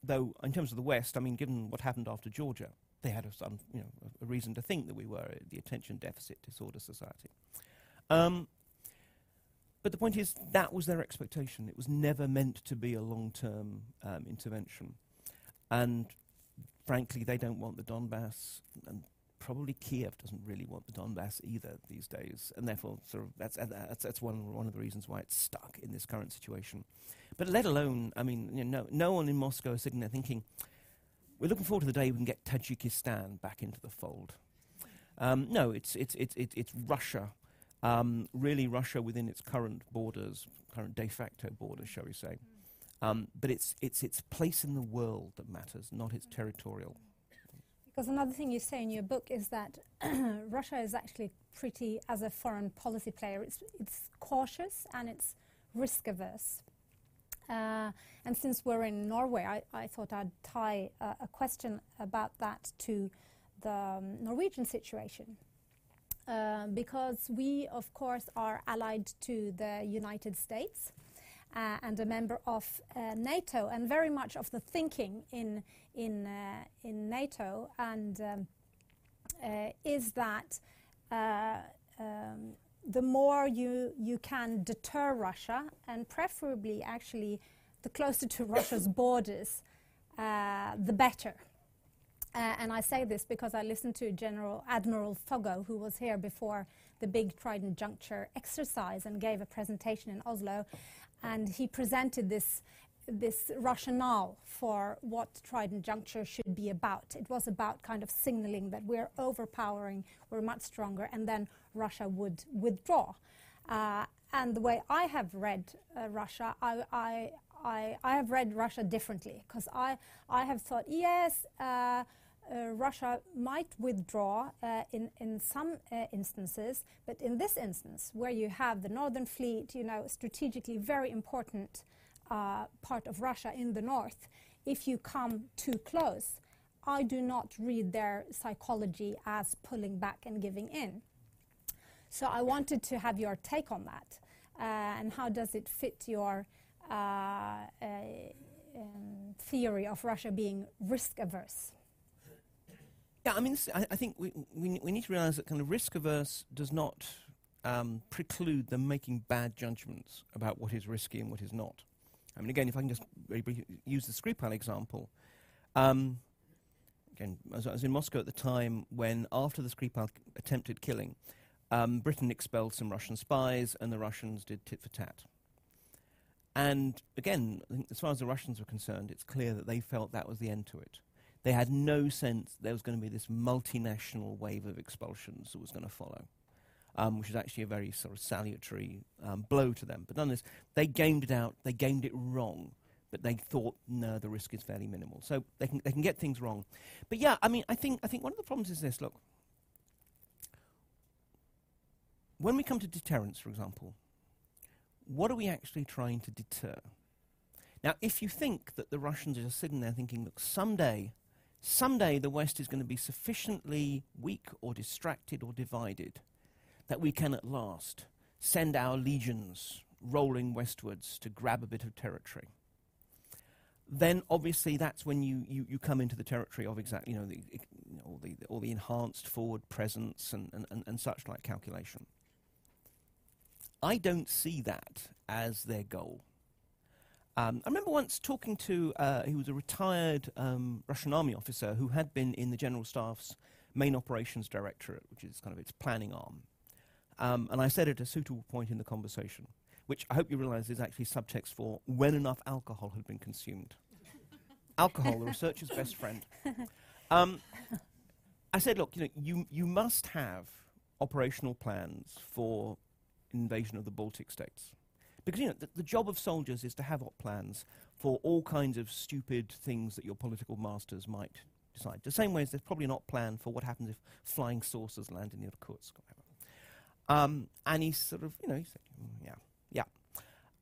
Speaker 2: though, in terms of the West, I mean, given what happened after Georgia, they had a, some, you know, a, a reason to think that we were the attention deficit disorder society. Um, but the point is, that was their expectation. It was never meant to be a long-term um, intervention. And frankly, they don't want the Donbass, and probably Kiev doesn't really want the Donbass either these days, and therefore, sort of, that's, uh, that's, that's one, one of the reasons why it's stuck in this current situation. But let alone, I mean, you know, no, no one in Moscow is sitting there thinking, we're looking forward to the day we can get Tajikistan back into the fold. Um, no, it's, it's, it's, it's Russia, um, really Russia within its current borders, current de facto borders, shall we say. Um, but it's, it's its place in the world that matters, not its territorial.
Speaker 1: Because another thing you say in your book is that (clears throat) Russia is actually pretty, as a foreign policy player, it's, it's cautious and it's risk averse. Uh, and since we're in Norway, I, I thought I'd tie uh, a question about that to the um, Norwegian situation. Uh, because we, of course, are allied to the United States uh, and a member of uh, NATO, and very much of the thinking in in uh, in NATO and um, uh, is that um, the more you you can deter Russia, and preferably actually the closer to Russia's borders, the better. Uh, and I say this because I listened to General Admiral Foggo, who was here before the big Trident Juncture exercise and gave a presentation in Oslo. And he presented this, this rationale for what Trident Juncture should be about. It was about kind of signaling that we're overpowering, we're much stronger, and then Russia would withdraw. Uh, and the way I have read uh, Russia, I, I, I, I, have read Russia differently because I, I have thought, yes, uh, Russia might withdraw uh, in, in some uh, instances, but in this instance, where you have the Northern Fleet, you know, strategically very important uh, part of Russia in the north, if you come too close, I do not read their psychology as pulling back and giving in. So I wanted to have your take on that, uh, and how does it fit your uh, um, theory of Russia being risk averse?
Speaker 2: Yeah, I mean, I, I, think we, we, we, need to realize that kind of risk averse does not um, preclude them making bad judgments about what is risky and what is not. I mean, again, if I can just use the Skripal example. Um, again, I was, I was, in Moscow at the time when, after the Skripal attempted killing, um, Britain expelled some Russian spies and the Russians did tit for tat. And again, as far as the Russians were concerned, it's clear that they felt that was the end to it. They had no sense there was going to be this multinational wave of expulsions that was going to follow, um, which was actually a very sort of salutary um, blow to them. But nonetheless, they gamed it out. They gamed it wrong. But they thought, no, the risk is fairly minimal. So they can, they can get things wrong. But yeah, I mean, I think, I think one of the problems is this look, when we come to deterrence, for example, what are we actually trying to deter? Now, if you think that the Russians are just sitting there thinking, look, someday someday the West is going to be sufficiently weak or distracted or divided that we can at last send our legions rolling westwards to grab a bit of territory. Then obviously that's when you, you, you come into the territory of exactly you know, the, you know, all, the, all the enhanced forward presence and, and, and, and such like calculation. I don't see that as their goal. Um, I remember once talking to, uh, he was a retired um, Russian army officer who had been in the General Staff's main operations directorate, which is kind of its planning arm. Um, and I said at a suitable point in the conversation, which I hope you realize is actually subtext for when enough alcohol had been consumed. (laughs) alcohol, the researcher's best friend. Um, I said, look, you know, you, you must have operational plans for invasion of the Baltic states. Because you know the, the, job of soldiers is to have op plans for all kinds of stupid things that your political masters might decide. The same way as there's probably an op plan for what happens if flying saucers land in the Irkutsk. Um, and he sort of, you know, he said, mm, yeah, yeah.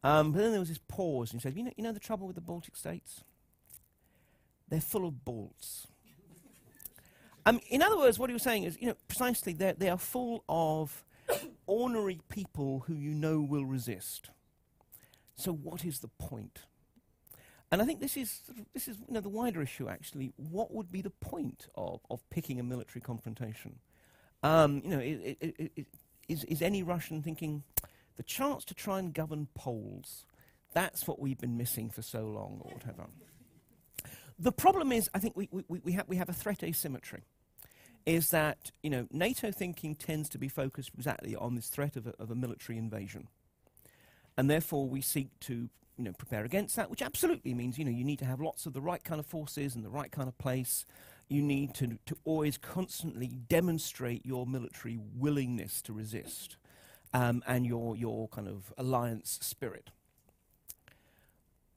Speaker 2: Um, but then there was this pause, and he said, you know, you know the trouble with the Baltic states? They're full of Balts. um, in other words, what he was saying is, you know, precisely, they are full of (coughs) ornery people who you know will resist. So, what is the point? And I think this is, this is you know, the wider issue, actually. What would be the point of, of picking a military confrontation? Um, you know, it, it, it, is, is any Russian thinking the chance to try and govern Poles, that's what we've been missing for so long, or whatever. The problem is, I think we, we, we, have, we have a threat asymmetry. Is that, you know, NATO thinking tends to be focused exactly on this threat of a, of a military invasion and therefore we seek to you know, prepare against that, which absolutely means you know you need to have lots of the right kind of forces and the right kind of place. You need to, to always constantly demonstrate your military willingness to resist um, and your, your kind of alliance spirit.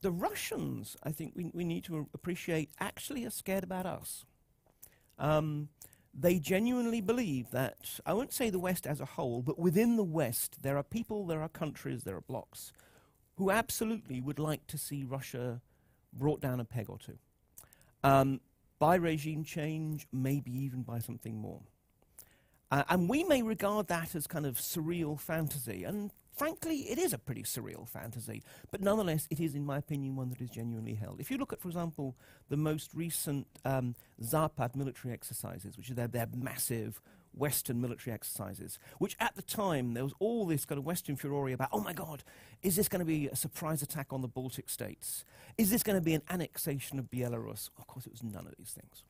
Speaker 2: The Russians, I think we, we need to appreciate, actually are scared about us. Um, they genuinely believe that, I won't say the West as a whole, but within the West, there are people, there are countries, there are blocks who absolutely would like to see Russia brought down a peg or two. Um, by regime change, maybe even by something more. Uh, and we may regard that as kind of surreal fantasy. And frankly, it is a pretty surreal fantasy. But nonetheless, it is, in my opinion, one that is genuinely held. If you look at, for example, the most recent um, Zapad military exercises, which are their, their massive Western military exercises, which at the time there was all this kind of Western furore about, oh my God, is this going to be a surprise attack on the Baltic states? Is this going to be an annexation of Belarus? Of course, it was none of these things.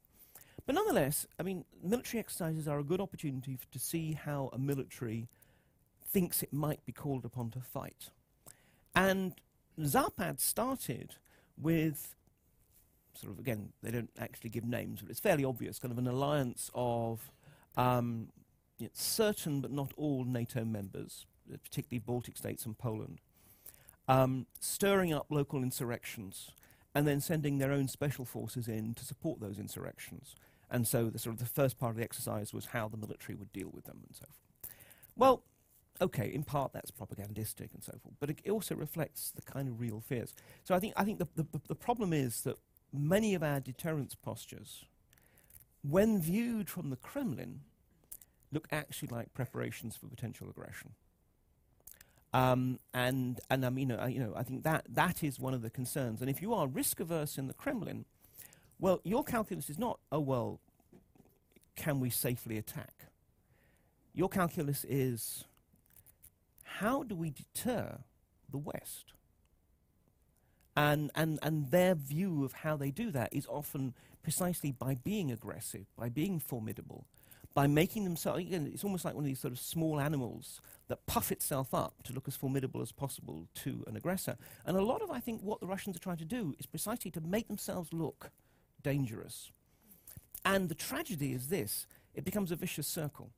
Speaker 2: But nonetheless, I mean, military exercises are a good opportunity to see how a military thinks it might be called upon to fight. And Zapad started with sort of, again, they don't actually give names, but it's fairly obvious, kind of an alliance of um, you know, certain but not all NATO members, particularly Baltic states and Poland, um, stirring up local insurrections and then sending their own special forces in to support those insurrections. And so the sort of the first part of the exercise was how the military would deal with them and so forth. Well, okay, in part that's propagandistic and so forth, but it also reflects the kind of real fears. So I think, I think the, the, the problem is that many of our deterrence postures, when viewed from the Kremlin, look actually like preparations for potential aggression. Um, and and I mean, uh, you know, I think that that is one of the concerns. And if you are risk averse in the Kremlin, well, your calculus is not, oh well, can we safely attack? Your calculus is, how do we deter the West? And, and, and their view of how they do that is often precisely by being aggressive, by being formidable, by making themselves, again, it's almost like one of these sort of small animals that puff itself up to look as formidable as possible to an aggressor. And a lot of, I think, what the Russians are trying to do is precisely to make themselves look dangerous. And the tragedy is this it becomes a vicious circle.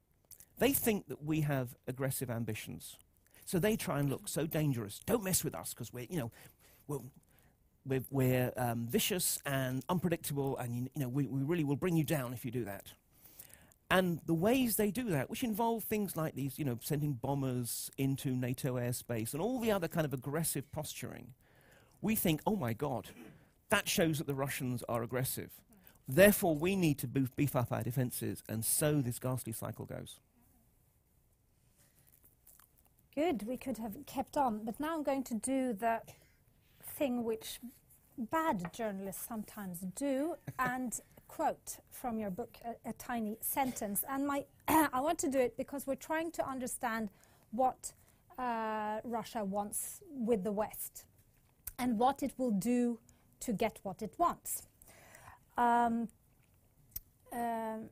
Speaker 2: They think that we have aggressive ambitions. So they try and look so dangerous. Don't mess with us because we're, you know, we're, we're, we're um, vicious and unpredictable, and you, you know, we, we really will bring you down if you do that. And the ways they do that, which involve things like these, you know, sending bombers into NATO airspace and all the other kind of aggressive posturing, we think, oh my God, that shows that the Russians are aggressive. Therefore, we need to beef, up our defences, and so this ghastly cycle goes.
Speaker 1: Good, we could have kept on, but now I'm going to do the thing which bad journalists sometimes do (laughs) and quote from your book a, a tiny sentence. And my (clears throat) I want to do it because we're trying to understand what uh, Russia wants with the West and what it will do to get what it wants. Um, um,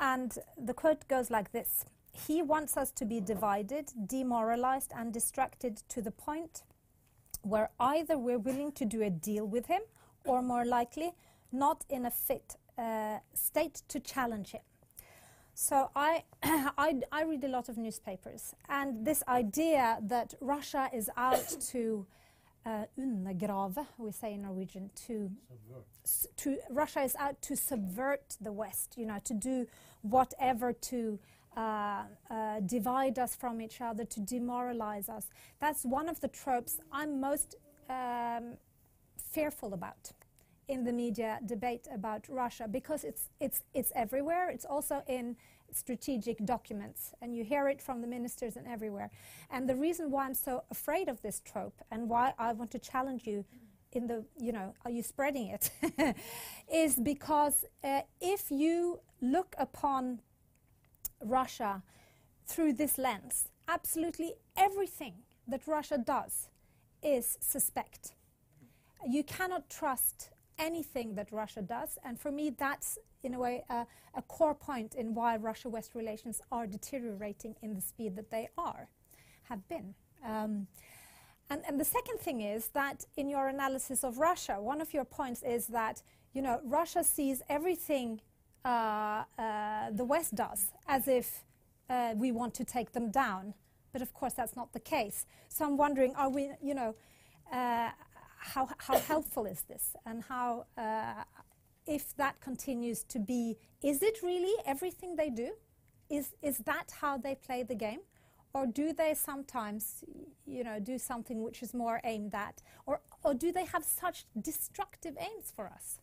Speaker 1: and the quote goes like this He wants us to be divided, demoralized, and distracted to the point where either we're willing to do a deal with him or, more likely, not in a fit uh, state to challenge him. So I, (clears throat) I, I, read a lot of newspapers, and this idea that Russia is out (coughs) to uh, we say in Norwegian, to, to Russia is out to subvert the West, you know, to do whatever to divide us from each other, to demoralize us. That's one of the tropes I'm most um, fearful about in the media debate about Russia because it's, it's, it's everywhere. It's also in strategic documents, and you hear it from the ministers and everywhere. And the reason why I'm so afraid of this trope and why I want to challenge you in the, you know, are you spreading it? (laughs) is because uh, if you look upon Russia through this lens, absolutely everything that Russia does is suspect. You cannot trust anything that Russia does, and for me, that's in a way uh, a core point in why Russia-West relations are deteriorating in the speed that they are, have been. Um, and, and, the second thing is that in your analysis of Russia, one of your points is that you know Russia sees everything the West does as if uh, we want to take them down, but of course that's not the case. So I'm wondering, are we, you know, uh, how, how helpful is this, and how uh, if that continues to be, is it really everything they do? Is, is that how they play the game? Or do they sometimes, you know, do something which is more aimed at? Or, or do they have such destructive aims for us?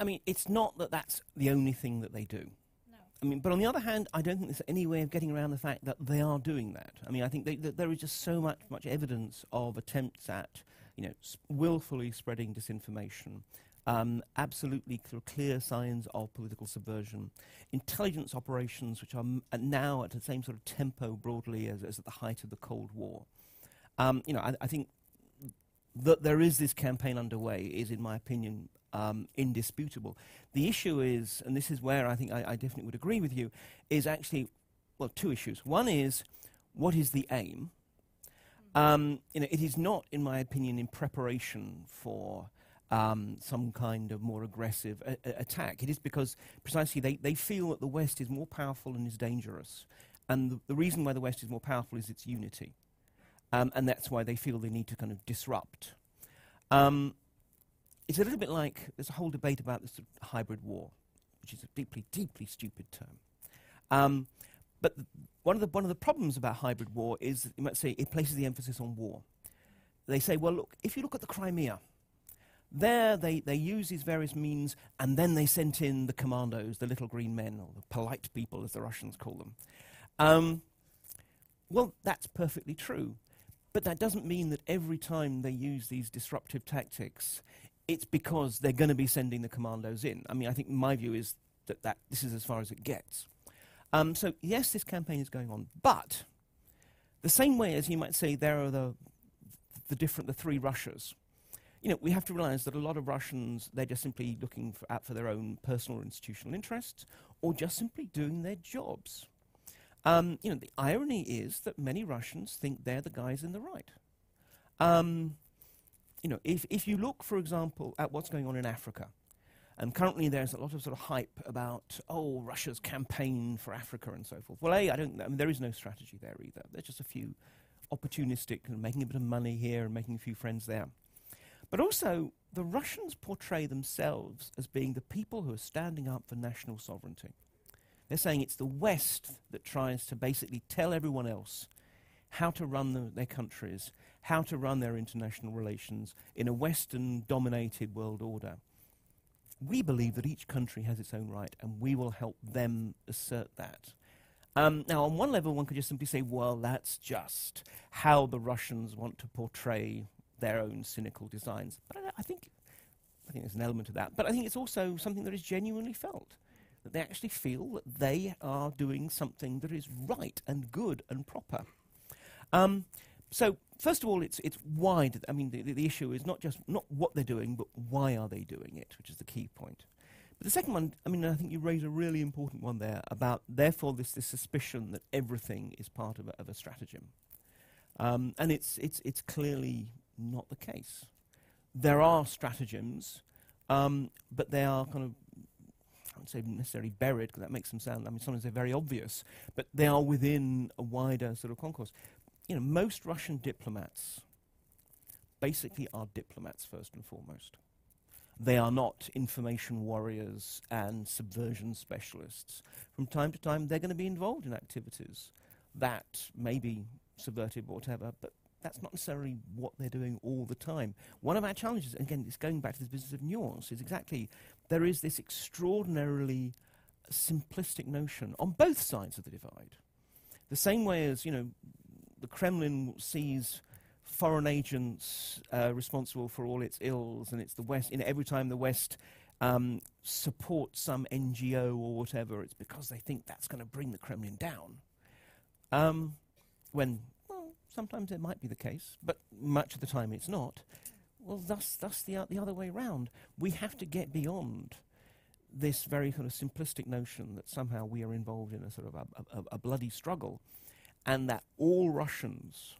Speaker 2: I mean, it's not that that's the only thing that they do.
Speaker 1: No.
Speaker 2: I mean, but on the other hand, I don't think there's any way of getting around the fact that they are doing that. I mean, I think they, that there is just so much, much evidence of attempts at, you know, willfully spreading disinformation, um, absolutely cl- clear signs of political subversion, intelligence operations which are m- now at the same sort of tempo broadly as, as at the height of the Cold War. Um, you know, I, I think that there is this campaign underway is, in my opinion, um, indisputable. The issue is, and this is where I think I, I definitely would agree with you, is actually, well, two issues. One is, what is the aim? Um, you know, it is not, in my opinion, in preparation for um, some kind of more aggressive a- a- attack. It is because precisely they, they feel that the West is more powerful and is dangerous. And the, the reason why the West is more powerful is its unity. Um, and that's why they feel they need to kind of disrupt. Um, it's a little bit like there's a whole debate about this sort of hybrid war, which is a deeply, deeply stupid term. Um, but th- one of the one of the problems about hybrid war is you might say it places the emphasis on war. They say, well, look, if you look at the Crimea, there they, they use these various means, and then they sent in the commandos, the little green men, or the polite people, as the Russians call them. Um, well, that's perfectly true. But that doesn't mean that every time they use these disruptive tactics, it's because they're going to be sending the commandos in. I mean, I think my view is that, that this is as far as it gets. Um, so, yes, this campaign is going on, but the same way as you might say there are the, the different, the three Russias, you know, we have to realize that a lot of Russians, they're just simply looking for, out for their own personal or institutional interests, or just simply doing their jobs. Um, you know, the irony is that many Russians think they're the guys in the right. Um, you know, if, if you look, for example, at what's going on in Africa, and currently there's a lot of sort of hype about, oh, Russia's campaign for Africa and so forth. Well, A, I don't, I mean, there is no strategy there either. There's just a few opportunistic, making a bit of money here and making a few friends there. But also, the Russians portray themselves as being the people who are standing up for national sovereignty. They're saying it's the West that tries to basically tell everyone else how to run the, their countries, how to run their international relations in a Western dominated world order. We believe that each country has its own right, and we will help them assert that. Um, now, on one level, one could just simply say, well, that's just how the Russians want to portray their own cynical designs. But I, I think, I think there's an element of that. But I think it's also something that is genuinely felt that they actually feel that they are doing something that is right and good and proper. Um, so, first of all, it's it's why. I mean, the, the, the issue is not just not what they're doing, but why are they doing it, which is the key point. But the second one, I mean, I think you raise a really important one there about, therefore, this, this suspicion that everything is part of a, of a stratagem. Um, and it's, it's, it's clearly not the case. There are stratagems, um, but they are kind of, I wouldn't say necessarily buried, because that makes them sound, I mean, sometimes they're very obvious, but they are within a wider sort of concourse. You know, most Russian diplomats basically are diplomats first and foremost. They are not information warriors and subversion specialists. From time to time, they're going to be involved in activities that may be subvertive or whatever, but that's not necessarily what they're doing all the time. One of our challenges, again, it's going back to this business of nuance, is exactly there is this extraordinarily simplistic notion on both sides of the divide. The same way as, you know, the Kremlin sees foreign agents uh, responsible for all its ills, and it's the West. You know, every time the West um, supports some NGO or whatever, it's because they think that's going to bring the Kremlin down. Um, when, well, sometimes it might be the case, but much of the time it's not. Well, thus, thus the, the other way round. We have to get beyond this very kind of simplistic notion that somehow we are involved in a sort of a, a, a bloody struggle, and that all Russians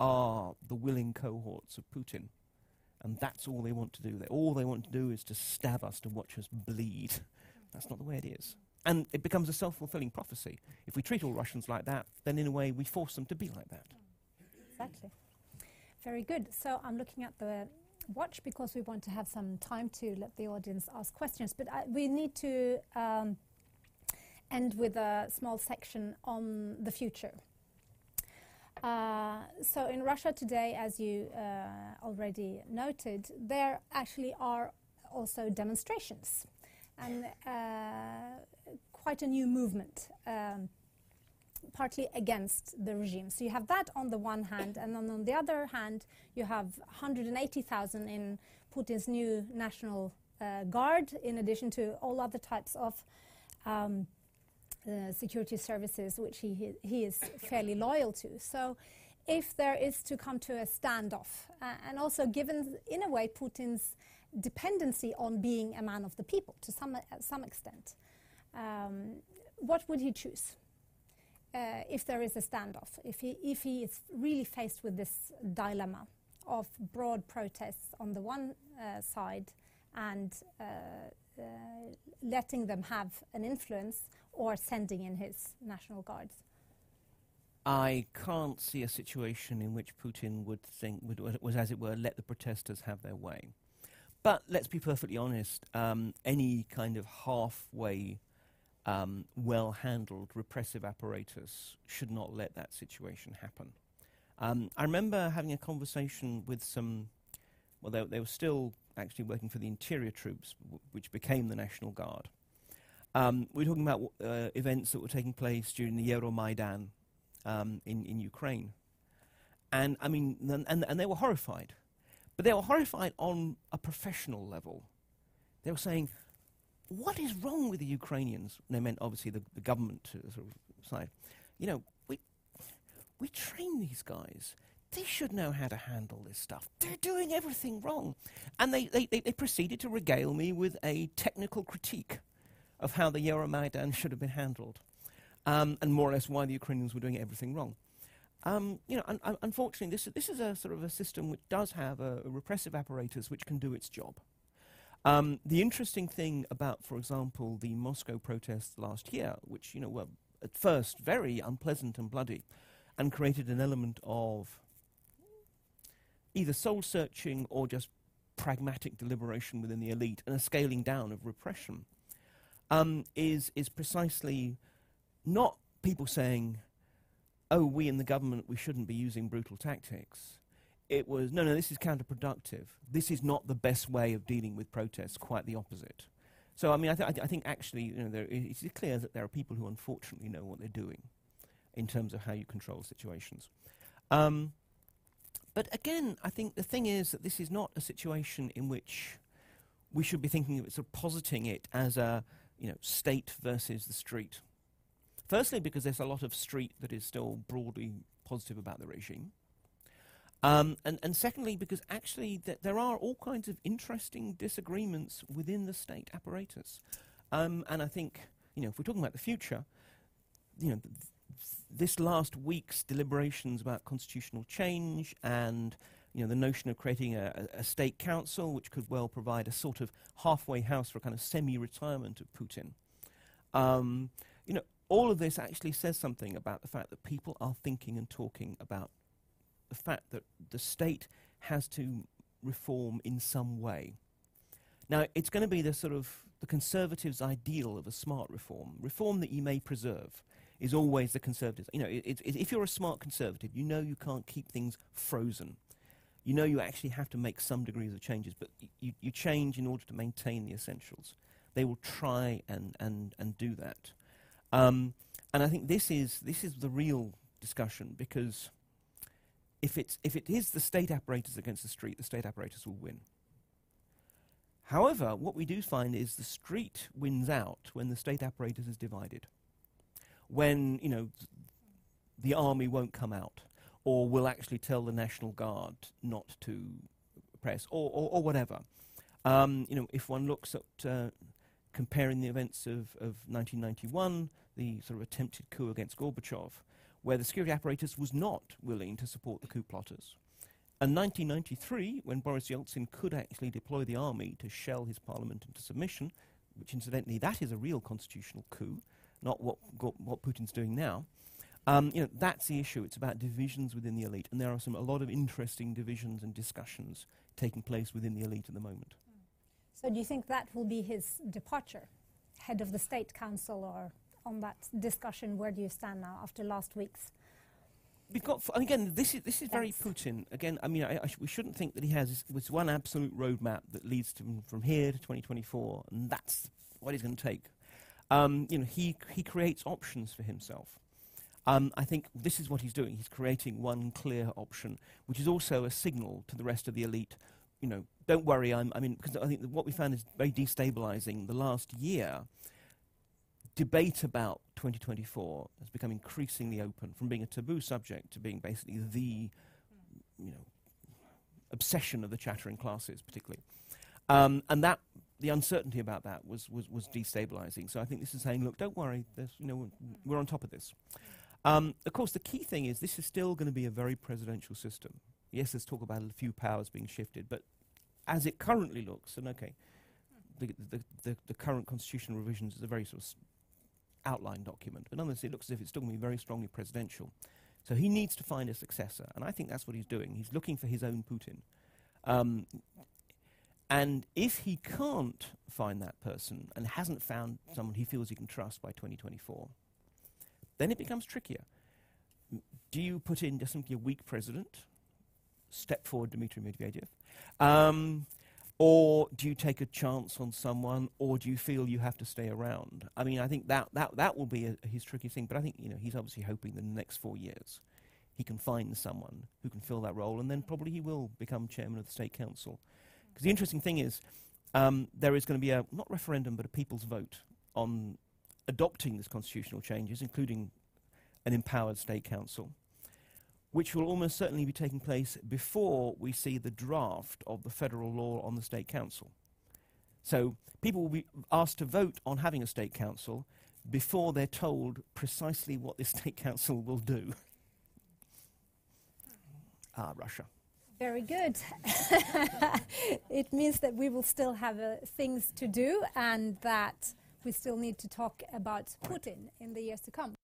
Speaker 2: are the willing cohorts of Putin. And that's all they want to do. They, all they want to do is to stab us, to watch us bleed. That's not the way it is. And it becomes a self fulfilling prophecy. If we treat all Russians like that, then in a way we force them to be like that.
Speaker 1: Exactly. Very good. So I'm looking at the watch because we want to have some time to let the audience ask questions. But I, we need to um, end with a small section on the future. Uh, so in Russia today, as you uh, already noted, there actually are also demonstrations. and uh, quite a new movement. Um, partly against the regime. So you have that on the one hand, and then on the other hand, you have 180,000 in Putin's new national uh, guard, in addition to all other types of um, uh, security services, which he, he is fairly loyal to. So if there is to come to a standoff, uh, and also given, in a way, Putin's dependency on being a man of the people to some, some extent, um, what would he choose? Uh, if there is a standoff, if he, if he is really faced with this dilemma of broad protests on the one uh, side and uh, uh letting them have an influence or sending in his National Guards?
Speaker 2: I can't see a situation in which Putin would think, would, was as it were, let the protesters have their way. But let's be perfectly honest, um, any kind of halfway um, well handled repressive apparatus should not let that situation happen. Um, I remember having a conversation with some, well, they, they, were still actually working for the interior troops, which became the National Guard. Um, we were talking about uh, events that were taking place during the Euromaidan um, in, in Ukraine. And I mean, and, and they were horrified. But they were horrified on a professional level. They were saying, what is wrong with the Ukrainians? And they meant obviously the, the government sort of side. You know, we, we train these guys. They should know how to handle this stuff. They're doing everything wrong. And they, they, they, they proceeded to regale me with a technical critique of how the Euromaidan should have been handled. Um, and more or less why the Ukrainians were doing everything wrong. Um, you know, un- un- unfortunately, this, this is a sort of a system which does have a, a repressive apparatus which can do its job. Um, the interesting thing about, for example, the Moscow protests last year, which you know were at first very unpleasant and bloody, and created an element of either soul searching or just pragmatic deliberation within the elite and a scaling down of repression, um, is is precisely not people saying, "Oh, we in the government we shouldn't be using brutal tactics." It was no, no, this is counterproductive. This is not the best way of dealing with protests. Quite the opposite. So, I mean, I, th- I, th- I think actually, you know, there, it's clear that there are people who unfortunately know what they're doing in terms of how you control situations. Um, but again, I think the thing is that this is not a situation in which we should be thinking of it, sort of positing it as a, you know, state versus the street. Firstly, because there's a lot of street that is still broadly positive about the regime. Um, and, and secondly, because actually th- there are all kinds of interesting disagreements within the state apparatus. Um, and I think, you know, if we're talking about the future, you know, th- this last week's deliberations about constitutional change and, you know, the notion of creating a, a, state council, which could well provide a sort of halfway house for a kind of semi-retirement of Putin. Um, you know, all of this actually says something about the fact that people are thinking and talking about the fact that the state has to reform in some way. Now, it's going to be the sort of the conservatives' ideal of a smart reform. Reform that you may preserve is always the conservatives. You know, it, it, if you're a smart conservative, you know you can't keep things frozen. You know you actually have to make some degrees of changes, but you, you change in order to maintain the essentials. They will try and, and, and do that. Um, and I think this is, this is the real discussion because if, it's, if it is the state apparatus against the street, the state apparatus will win. However, what we do find is the street wins out when the state apparatus is divided. When, you know, the army won't come out, or will actually tell the National Guard not to press, or, or, or whatever. Um, you know, if one looks at uh, comparing the events of, of 1991, the sort of attempted coup against Gorbachev, where the security apparatus was not willing to support the coup plotters. And 1993, when Boris Yeltsin could actually deploy the army to shell his parliament into submission, which incidentally, that is a real constitutional coup, not what, what Putin's doing now, um, you know, that's the issue. It's about divisions within the elite, and there are some a lot of interesting divisions and discussions taking place within the elite at the moment.
Speaker 1: So, do you think that will be his departure, head of the state council, or on that discussion? Where do you stand now after last week's?
Speaker 2: We've got, f- again, this is, this is very Putin. Again, I mean, I, I sh- we shouldn't think that he has this one absolute roadmap that leads to him from here to 2024, and that's what he's going to take. Um, you know, he, he creates options for himself. Um, I think this is what he's doing. He's creating one clear option, which is also a signal to the rest of the elite. You know, don't worry. I'm, I mean, because I think what we found is very destabilizing. The last year, debate about 2024 has become increasingly open, from being a taboo subject to being basically the, you know, obsession of the chattering classes, particularly. Um, and that the uncertainty about that was, was, was destabilizing. So I think this is saying, look, don't worry, you know, we're on top of this. Um, of course, the key thing is this is still going to be a very presidential system. Yes, there's talk about a few powers being shifted, but as it currently looks, and okay, the, the, the, the current constitutional revisions is a very sort of outline document, but nonetheless, it looks as if it's still going to be very strongly presidential. So he needs to find a successor, and I think that's what he's doing. He's looking for his own Putin. Um, and if he can't find that person and hasn't found someone he feels he can trust by 2024, then it becomes trickier. Do you put in just simply a weak president, step forward Dmitry Medvedev, um, or do you take a chance on someone, or do you feel you have to stay around? I mean, I think that, that, that will be a, his tricky thing, but I think you know, he's obviously hoping that in the next four years he can find someone who can fill that role, and then probably he will become chairman of the State Council. Because the interesting thing is, um, there is going to be a, not referendum, but a people's vote on adopting these constitutional changes, including an empowered State Council which will almost certainly be taking place before we see the draft of the federal law on the State Council. So people will be asked to vote on having a State Council before they're told precisely what this (laughs) State Council will do. Ah, Russia.
Speaker 1: Very good. (laughs) it means that we will still have uh, things to do and that we still need to talk about Putin in the years to come.